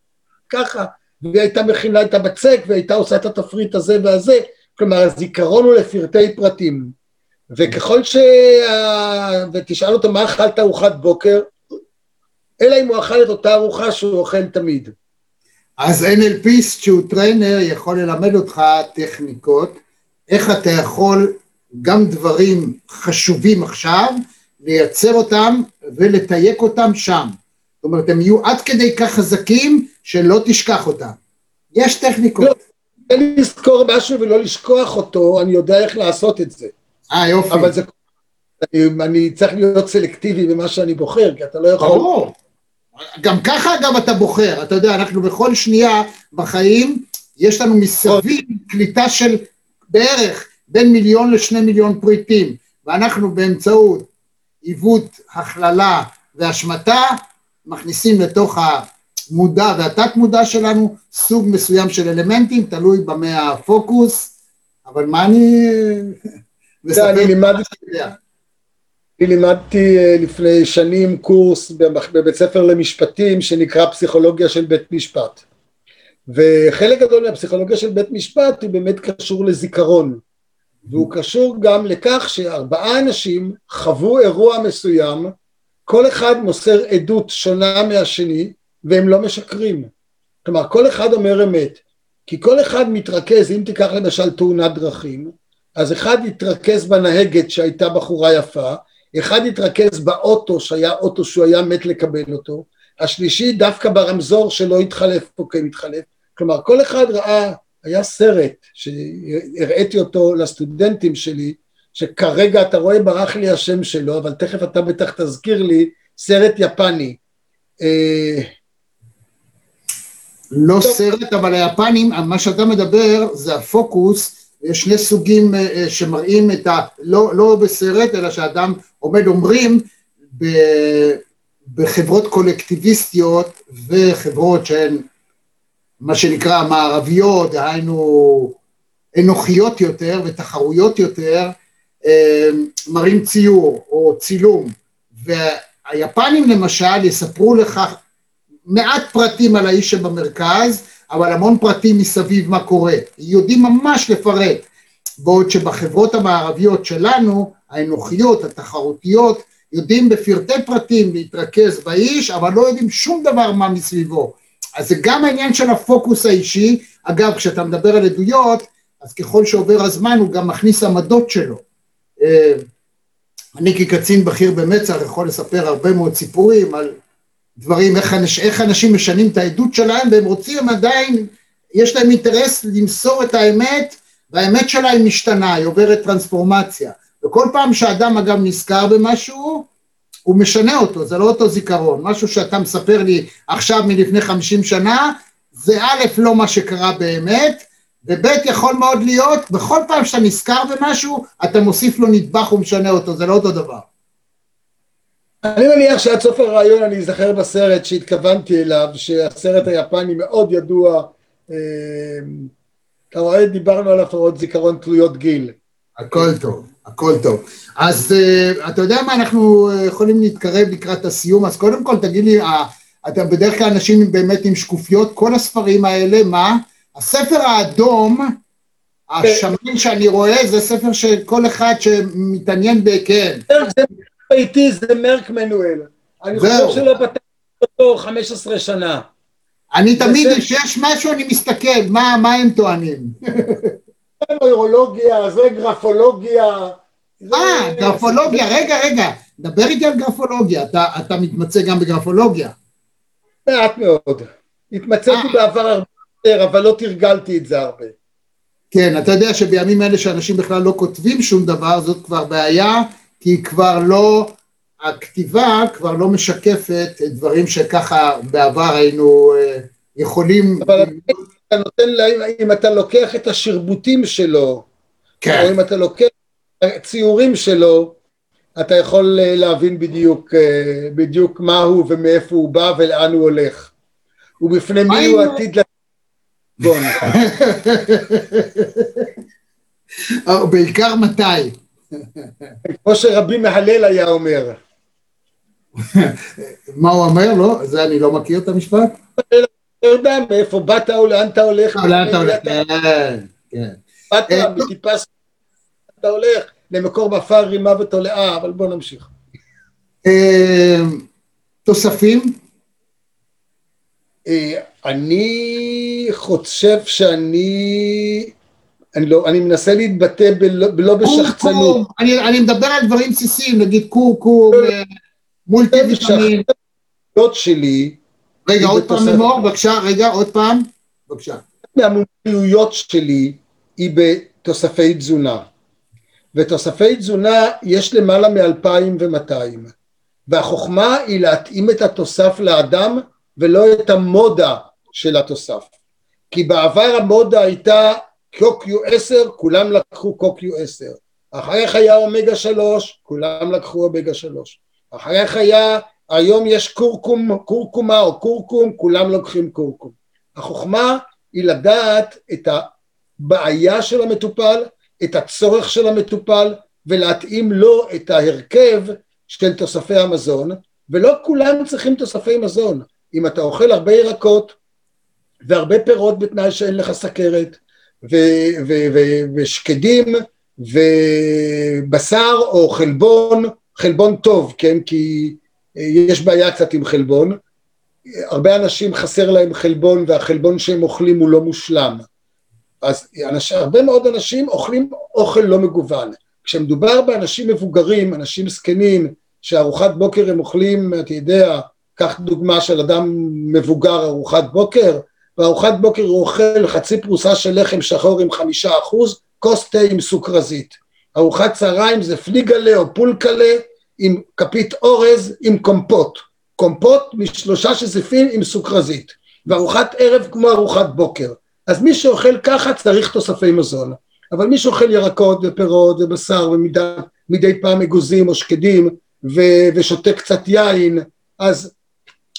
ככה, והיא הייתה מכינה את הבצק, והייתה עושה את התפריט הזה והזה, כלומר הזיכרון הוא לפרטי פרטים. וככל ש... ותשאל אותו מה אכלת ארוחת בוקר, אלא אם הוא אכל את אותה ארוחה שהוא אוכל תמיד. אז NLPיסט שהוא trainer יכול ללמד אותך טכניקות, איך אתה יכול גם דברים חשובים עכשיו, לייצר אותם ולתייק אותם שם. זאת אומרת, הם יהיו עד כדי כך חזקים שלא תשכח אותם. יש טכניקות. לא, אין לזכור משהו ולא לשכוח אותו, אני יודע איך לעשות את זה. אה, יופי. אבל זה... אני, אני צריך להיות סלקטיבי במה שאני בוחר, כי אתה לא יכול... ברור. גם ככה אגב אתה בוחר, אתה יודע, אנחנו בכל שנייה בחיים, יש לנו מסביב קליטה של בערך בין מיליון לשני מיליון פריטים, ואנחנו באמצעות עיוות, הכללה והשמטה, מכניסים לתוך המודע והתת מודע שלנו סוג מסוים של אלמנטים, תלוי במה הפוקוס, אבל מה אני... אני לימדתי, אני לימדתי אה, לפני שנים קורס בבית ספר למשפטים שנקרא פסיכולוגיה של בית משפט. וחלק גדול מהפסיכולוגיה של בית משפט הוא באמת קשור לזיכרון. והוא קשור גם לכך שארבעה אנשים חוו אירוע מסוים, כל אחד מוסר עדות שונה מהשני והם לא משקרים. כלומר כל אחד אומר אמת, כי כל אחד מתרכז, אם תיקח למשל תאונת דרכים, אז אחד יתרכז בנהגת שהייתה בחורה יפה, אחד יתרכז באוטו שהיה אוטו שהוא היה מת לקבל אותו, השלישי דווקא ברמזור שלא התחלף פה כן התחלף, כלומר כל אחד ראה היה סרט שהראיתי אותו לסטודנטים שלי, שכרגע אתה רואה ברח לי השם שלו, אבל תכף אתה בטח תזכיר לי, סרט יפני. אה, לא. סרט, אבל היפנים, מה שאתה מדבר זה הפוקוס, שני סוגים אה, שמראים את ה... לא, לא בסרט, אלא שאדם עומד אומרים ב, בחברות קולקטיביסטיות וחברות שהן מה שנקרא מערביות, דהיינו אנוכיות יותר ותחרויות יותר, אה, מראים ציור או צילום, והיפנים למשל יספרו לך מעט פרטים על האיש שבמרכז, אבל המון פרטים מסביב מה קורה, יודעים ממש לפרט, בעוד שבחברות המערביות שלנו, האנוכיות, התחרותיות, יודעים בפרטי פרטים להתרכז באיש, אבל לא יודעים שום דבר מה מסביבו. אז זה גם העניין של הפוקוס האישי, אגב כשאתה מדבר על עדויות, אז ככל שעובר הזמן הוא גם מכניס עמדות שלו. אה, אני כקצין בכיר במצ"ח יכול לספר הרבה מאוד סיפורים על דברים, איך, אנש, איך אנשים משנים את העדות שלהם, והם רוצים עדיין, יש להם אינטרס למסור את האמת, והאמת שלה היא משתנה, היא עוברת טרנספורמציה. וכל פעם שאדם אגב נזכר במשהו, הוא משנה אותו, זה לא אותו זיכרון. משהו שאתה מספר לי עכשיו מלפני חמישים שנה, זה א', לא מה שקרה באמת, וב' יכול מאוד להיות, בכל פעם שאתה נזכר במשהו, אתה מוסיף לו נדבך ומשנה אותו, זה לא אותו דבר. אני מניח שעד סוף הרעיון אני אזכר בסרט שהתכוונתי אליו, שהסרט היפני מאוד ידוע, אה, אתה רואה, דיברנו על הפרעות זיכרון תלויות גיל. הכל טוב, הכל טוב. אז uh, אתה יודע מה, אנחנו uh, יכולים להתקרב לקראת הסיום, אז קודם כל תגיד לי, אתה בדרך כלל אנשים באמת עם שקופיות, כל הספרים האלה, מה? הספר האדום, השמן שאני רואה, זה ספר שכל אחד שמתעניין בכן. זה איתי, זה מרק מנואל. אני חושב שלא פתחתי אותו 15 שנה. אני תמיד, כשיש משהו אני מסתכל, מה, מה הם טוענים? זה נוירולוגיה, זה גרפולוגיה. אה, גרפולוגיה, רגע, רגע, דבר איתי על גרפולוגיה, אתה, אתה מתמצא גם בגרפולוגיה. מעט מאוד. התמצאתי בעבר הרבה יותר, אבל לא תרגלתי את זה הרבה. כן, אתה יודע שבימים אלה שאנשים בכלל לא כותבים שום דבר, זאת כבר בעיה, כי כבר לא, הכתיבה כבר לא משקפת דברים שככה בעבר היינו יכולים... אבל אתה נותן להם, אם אתה לוקח את השרבוטים שלו, כן. או אם אתה לוקח את הציורים שלו, אתה יכול להבין בדיוק, בדיוק מה הוא ומאיפה הוא בא ולאן הוא הולך. ובפני מי הוא עתיד לחשבון. בעיקר מתי. כמו שרבי מהלל היה אומר. מה הוא אומר? לא, זה אני לא מכיר את המשפט. יודע מאיפה באת או לאן אתה הולך. לאן אתה הולך, כן, כן. באת מטיפס, אתה הולך למקור באפר רימה ותולעה, אבל בוא נמשיך. תוספים? אני חושב שאני... אני, לא, אני מנסה להתבטא לא בשחצנות. אני, אני מדבר על דברים בסיסיים, נגיד קורקום, מולטי ויטמין. שלי... רגע, עוד פעם ממור, בבקשה, רגע, עוד פעם, בבקשה. מהמומחיות שלי היא בתוספי תזונה. ותוספי תזונה יש למעלה מ-2,200. והחוכמה היא להתאים את התוסף לאדם ולא את המודה של התוסף. כי בעבר המודה הייתה קוקיו 10, כולם לקחו קוקיו 10. אחרי כך היה אומגה 3, כולם לקחו אומגה 3. אחרי כך היה, היום יש קורקום, קורקומה או קורקום, כולם לוקחים קורקום. החוכמה היא לדעת את הבעיה של המטופל, את הצורך של המטופל, ולהתאים לו את ההרכב של תוספי המזון, ולא כולם צריכים תוספי מזון. אם אתה אוכל הרבה ירקות והרבה פירות בתנאי שאין לך סכרת, ו- ו- ו- ושקדים ובשר או חלבון, חלבון טוב, כן? כי יש בעיה קצת עם חלבון. הרבה אנשים חסר להם חלבון והחלבון שהם אוכלים הוא לא מושלם. אז אנש, הרבה מאוד אנשים אוכלים אוכל לא מגוון. כשמדובר באנשים מבוגרים, אנשים זקנים, שארוחת בוקר הם אוכלים, אתה יודע, קח דוגמה של אדם מבוגר ארוחת בוקר, בארוחת בוקר הוא אוכל חצי פרוסה של לחם שחור עם חמישה אחוז, כוס תה עם סוכרזית. ארוחת צהריים זה פליגלה או פולקלה עם כפית אורז עם קומפוט. קומפוט משלושה שזיפים עם סוכרזית. וארוחת ערב כמו ארוחת בוקר. אז מי שאוכל ככה צריך תוספי מזון. אבל מי שאוכל ירקות ופירות ובשר ומדי פעם אגוזים או שקדים ו- ושותה קצת יין, אז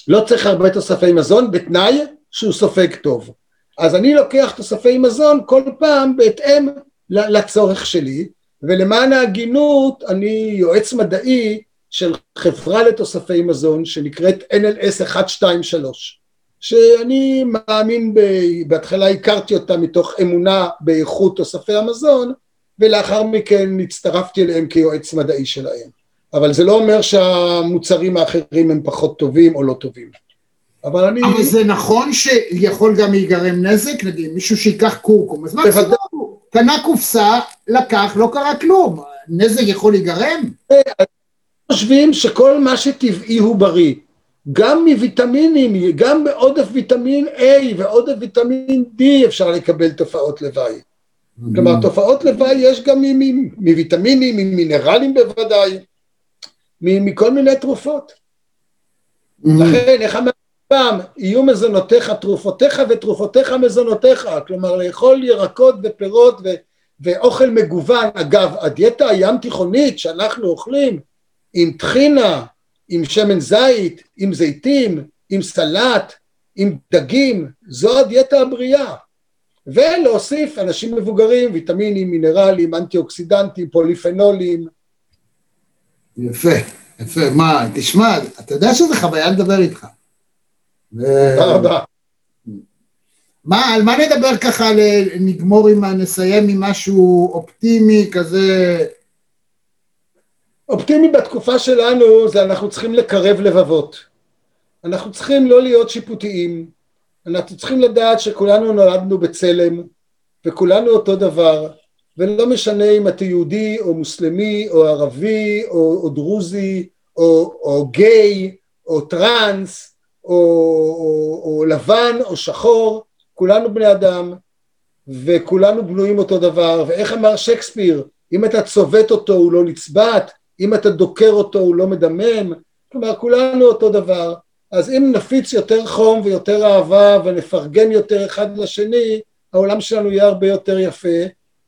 לא צריך הרבה תוספי מזון בתנאי שהוא סופג טוב. אז אני לוקח תוספי מזון כל פעם בהתאם לצורך שלי, ולמען ההגינות אני יועץ מדעי של חברה לתוספי מזון שנקראת NLS 123, שאני מאמין, ב... בהתחלה הכרתי אותה מתוך אמונה באיכות תוספי המזון, ולאחר מכן הצטרפתי אליהם כיועץ מדעי שלהם. אבל זה לא אומר שהמוצרים האחרים הם פחות טובים או לא טובים. אבל אני... אבל זה נכון שיכול גם להיגרם נזק, נגיד מישהו שיקח קורקום, אז מה בוודאי. קנה קופסה, לקח, לא קרה כלום, נזק יכול להיגרם? חושבים שכל מה שטבעי הוא בריא. גם מוויטמינים, גם מעודף ויטמין A ועודף ויטמין D אפשר לקבל תופעות לוואי. כלומר, תופעות לוואי יש גם מוויטמינים, ממינרלים בוודאי, מכל מיני תרופות. לכן, איך אמרתי פעם, יהיו מזונותיך תרופותיך ותרופותיך מזונותיך, כלומר לאכול ירקות ופירות ו, ואוכל מגוון. אגב, הדיאטה הים תיכונית שאנחנו אוכלים עם טחינה, עם שמן זית, עם זיתים, עם סלט, עם דגים, זו הדיאטה הבריאה. ולהוסיף אנשים מבוגרים, ויטמינים, מינרלים, אנטי אוקסידנטים, פוליפנולים. יפה, יפה. מה, תשמע, אתה יודע שזו חוויה לדבר איתך. תודה רבה. מה, על מה נדבר ככה, נגמור עם, נסיים עם משהו אופטימי כזה? אופטימי בתקופה שלנו זה אנחנו צריכים לקרב לבבות. אנחנו צריכים לא להיות שיפוטיים, אנחנו צריכים לדעת שכולנו נולדנו בצלם וכולנו אותו דבר ולא משנה אם אתה יהודי או מוסלמי או ערבי או, או דרוזי או, או גיי או טראנס או, או, או לבן או שחור, כולנו בני אדם וכולנו בנויים אותו דבר ואיך אמר שייקספיר אם אתה צובט אותו הוא לא נצבט אם אתה דוקר אותו הוא לא מדמם כלומר כולנו אותו דבר אז אם נפיץ יותר חום ויותר אהבה ונפרגן יותר אחד לשני, העולם שלנו יהיה הרבה יותר יפה.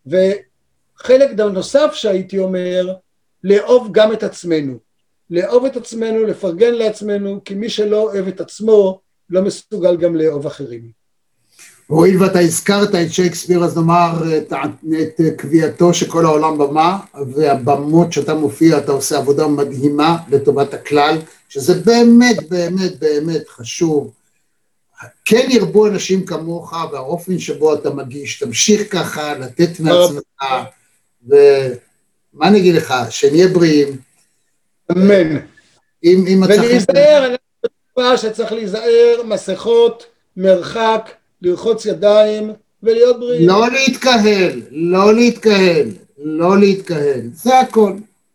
וחלק נוסף שהייתי אומר, לאהוב גם את עצמנו. לאהוב את עצמנו, לפרגן לעצמנו, כי מי שלא אוהב את עצמו, לא מסוגל גם לאהוב אחרים. הואיל ואתה הזכרת את שייקספיר, אז נאמר את, את קביעתו שכל העולם במה, והבמות שאתה מופיע, אתה עושה עבודה מדהימה לטובת הכלל, שזה באמת באמת באמת חשוב. כן ירבו אנשים כמוך, והאופן שבו אתה מגיש, תמשיך ככה, לתת מעצמך, ומה אני אגיד לך, שנהיה בריאים. אמן. אם, אם ולהיזהר, אני חושב שצריך להיזהר, מסכות, מרחק, לרחוץ ידיים ולהיות בריאים. לא להתקהל, לא להתקהל, לא להתקהל, זה הכל,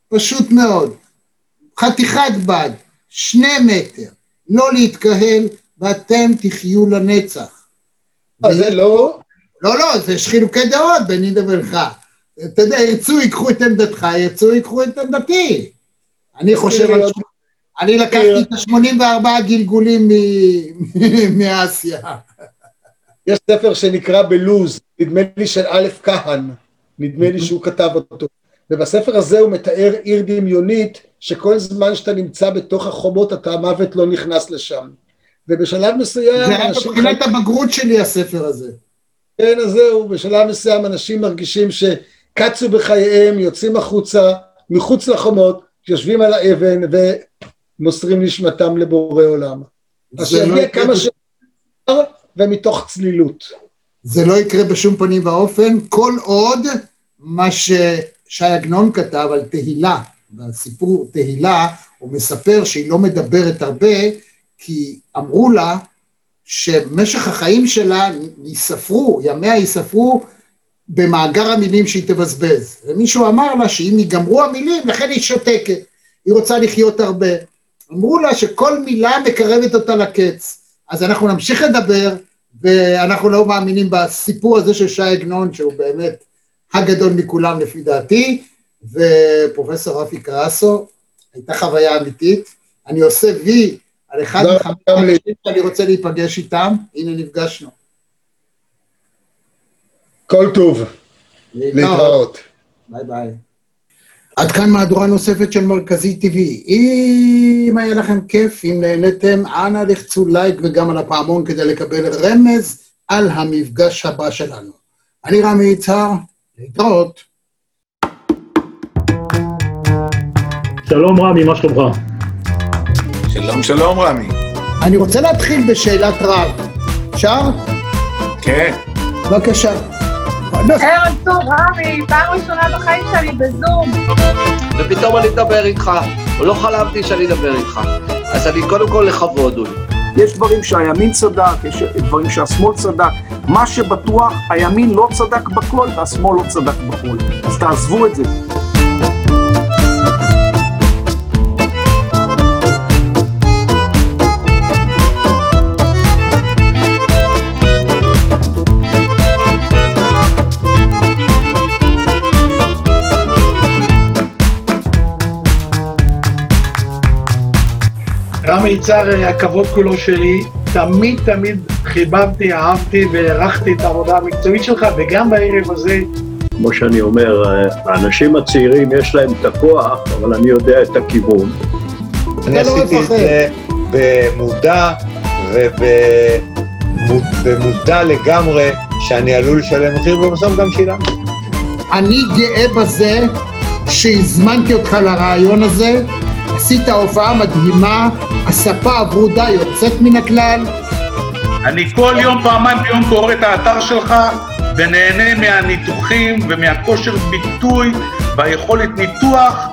פשוט מאוד. חתיכת בד, שני מטר, לא להתקהל, ואתם תחיו לנצח. אז זה לא... לא, לא, זה יש חילוקי דעות ביני לבינך. אתה יודע, ירצו ייקחו את עמדתך, ירצו ייקחו את עמדתי. אני חושב על... אני לקחתי את ה-84 גלגולים מאסיה. יש ספר שנקרא בלוז, נדמה לי של א' כהן, נדמה לי שהוא כתב אותו, ובספר הזה הוא מתאר עיר דמיונית שכל זמן שאתה נמצא בתוך החומות אתה המוות לא נכנס לשם. ובשלב מסוים... זה היה מבחינת הבגרות שלי הספר הזה. כן, אז זהו, בשלב מסוים אנשים מרגישים שקצו בחייהם, יוצאים החוצה, מחוץ לחומות, יושבים על האבן ומוסרים נשמתם לבורא עולם. אז שיגיע לא כמה שאפשר ומתוך צלילות. זה לא יקרה בשום פנים ואופן, כל עוד מה ששי עגנון כתב על תהילה, בסיפור תהילה, הוא מספר שהיא לא מדברת הרבה, כי אמרו לה שמשך החיים שלה ייספרו, ימיה ייספרו במאגר המילים שהיא תבזבז. ומישהו אמר לה שאם ייגמרו המילים, לכן היא שותקת, היא רוצה לחיות הרבה. אמרו לה שכל מילה מקרבת אותה לקץ. אז אנחנו נמשיך לדבר, ואנחנו לא מאמינים בסיפור הזה של שי עגנון, שהוא באמת הגדול מכולם לפי דעתי, ופרופסור רפי קרסו, הייתה חוויה אמיתית. אני עושה וי על אחד מחמש אנשים שאני רוצה להיפגש איתם, הנה נפגשנו. כל טוב, להתראות. ביי ביי. עד כאן מהדורה נוספת של מרכזי TV. אם היה לכם כיף, אם נהניתם, אנא לחצו לייק וגם על הפעמון כדי לקבל רמז על המפגש הבא שלנו. אני רמי יצהר, להתראות. שלום רמי, מה שלומך? שלום שלום רמי. אני רוצה להתחיל בשאלת רב. אפשר? כן. בבקשה. ערב טוב, רמי, פעם ראשונה בחיים שלי בזום. ופתאום אני מדבר איתך, לא חלמתי שאני אדבר איתך. אז אני קודם כל לכבוד, אולי. יש דברים שהימין צדק, יש דברים שהשמאל צדק. מה שבטוח, הימין לא צדק בכל והשמאל לא צדק בכל. אז תעזבו את זה. רמי יצהר, הכבוד כולו שלי, תמיד תמיד חיבבתי, אהבתי והערכתי את העבודה המקצועית שלך, וגם בערב הזה, כמו שאני אומר, האנשים הצעירים יש להם את הכוח, אבל אני יודע את הכיוון. אני עשיתי את זה במודע ובמודע לגמרי שאני עלול לשלם מחיר, ובסוף גם שילמתי. אני גאה בזה שהזמנתי אותך לרעיון הזה, עשית הופעה מדהימה, הספה הברודה יוצאת מן הכלל. אני כל יום, פעמיים ביום קורא את האתר שלך ונהנה מהניתוחים ומהכושר ביטוי והיכולת ניתוח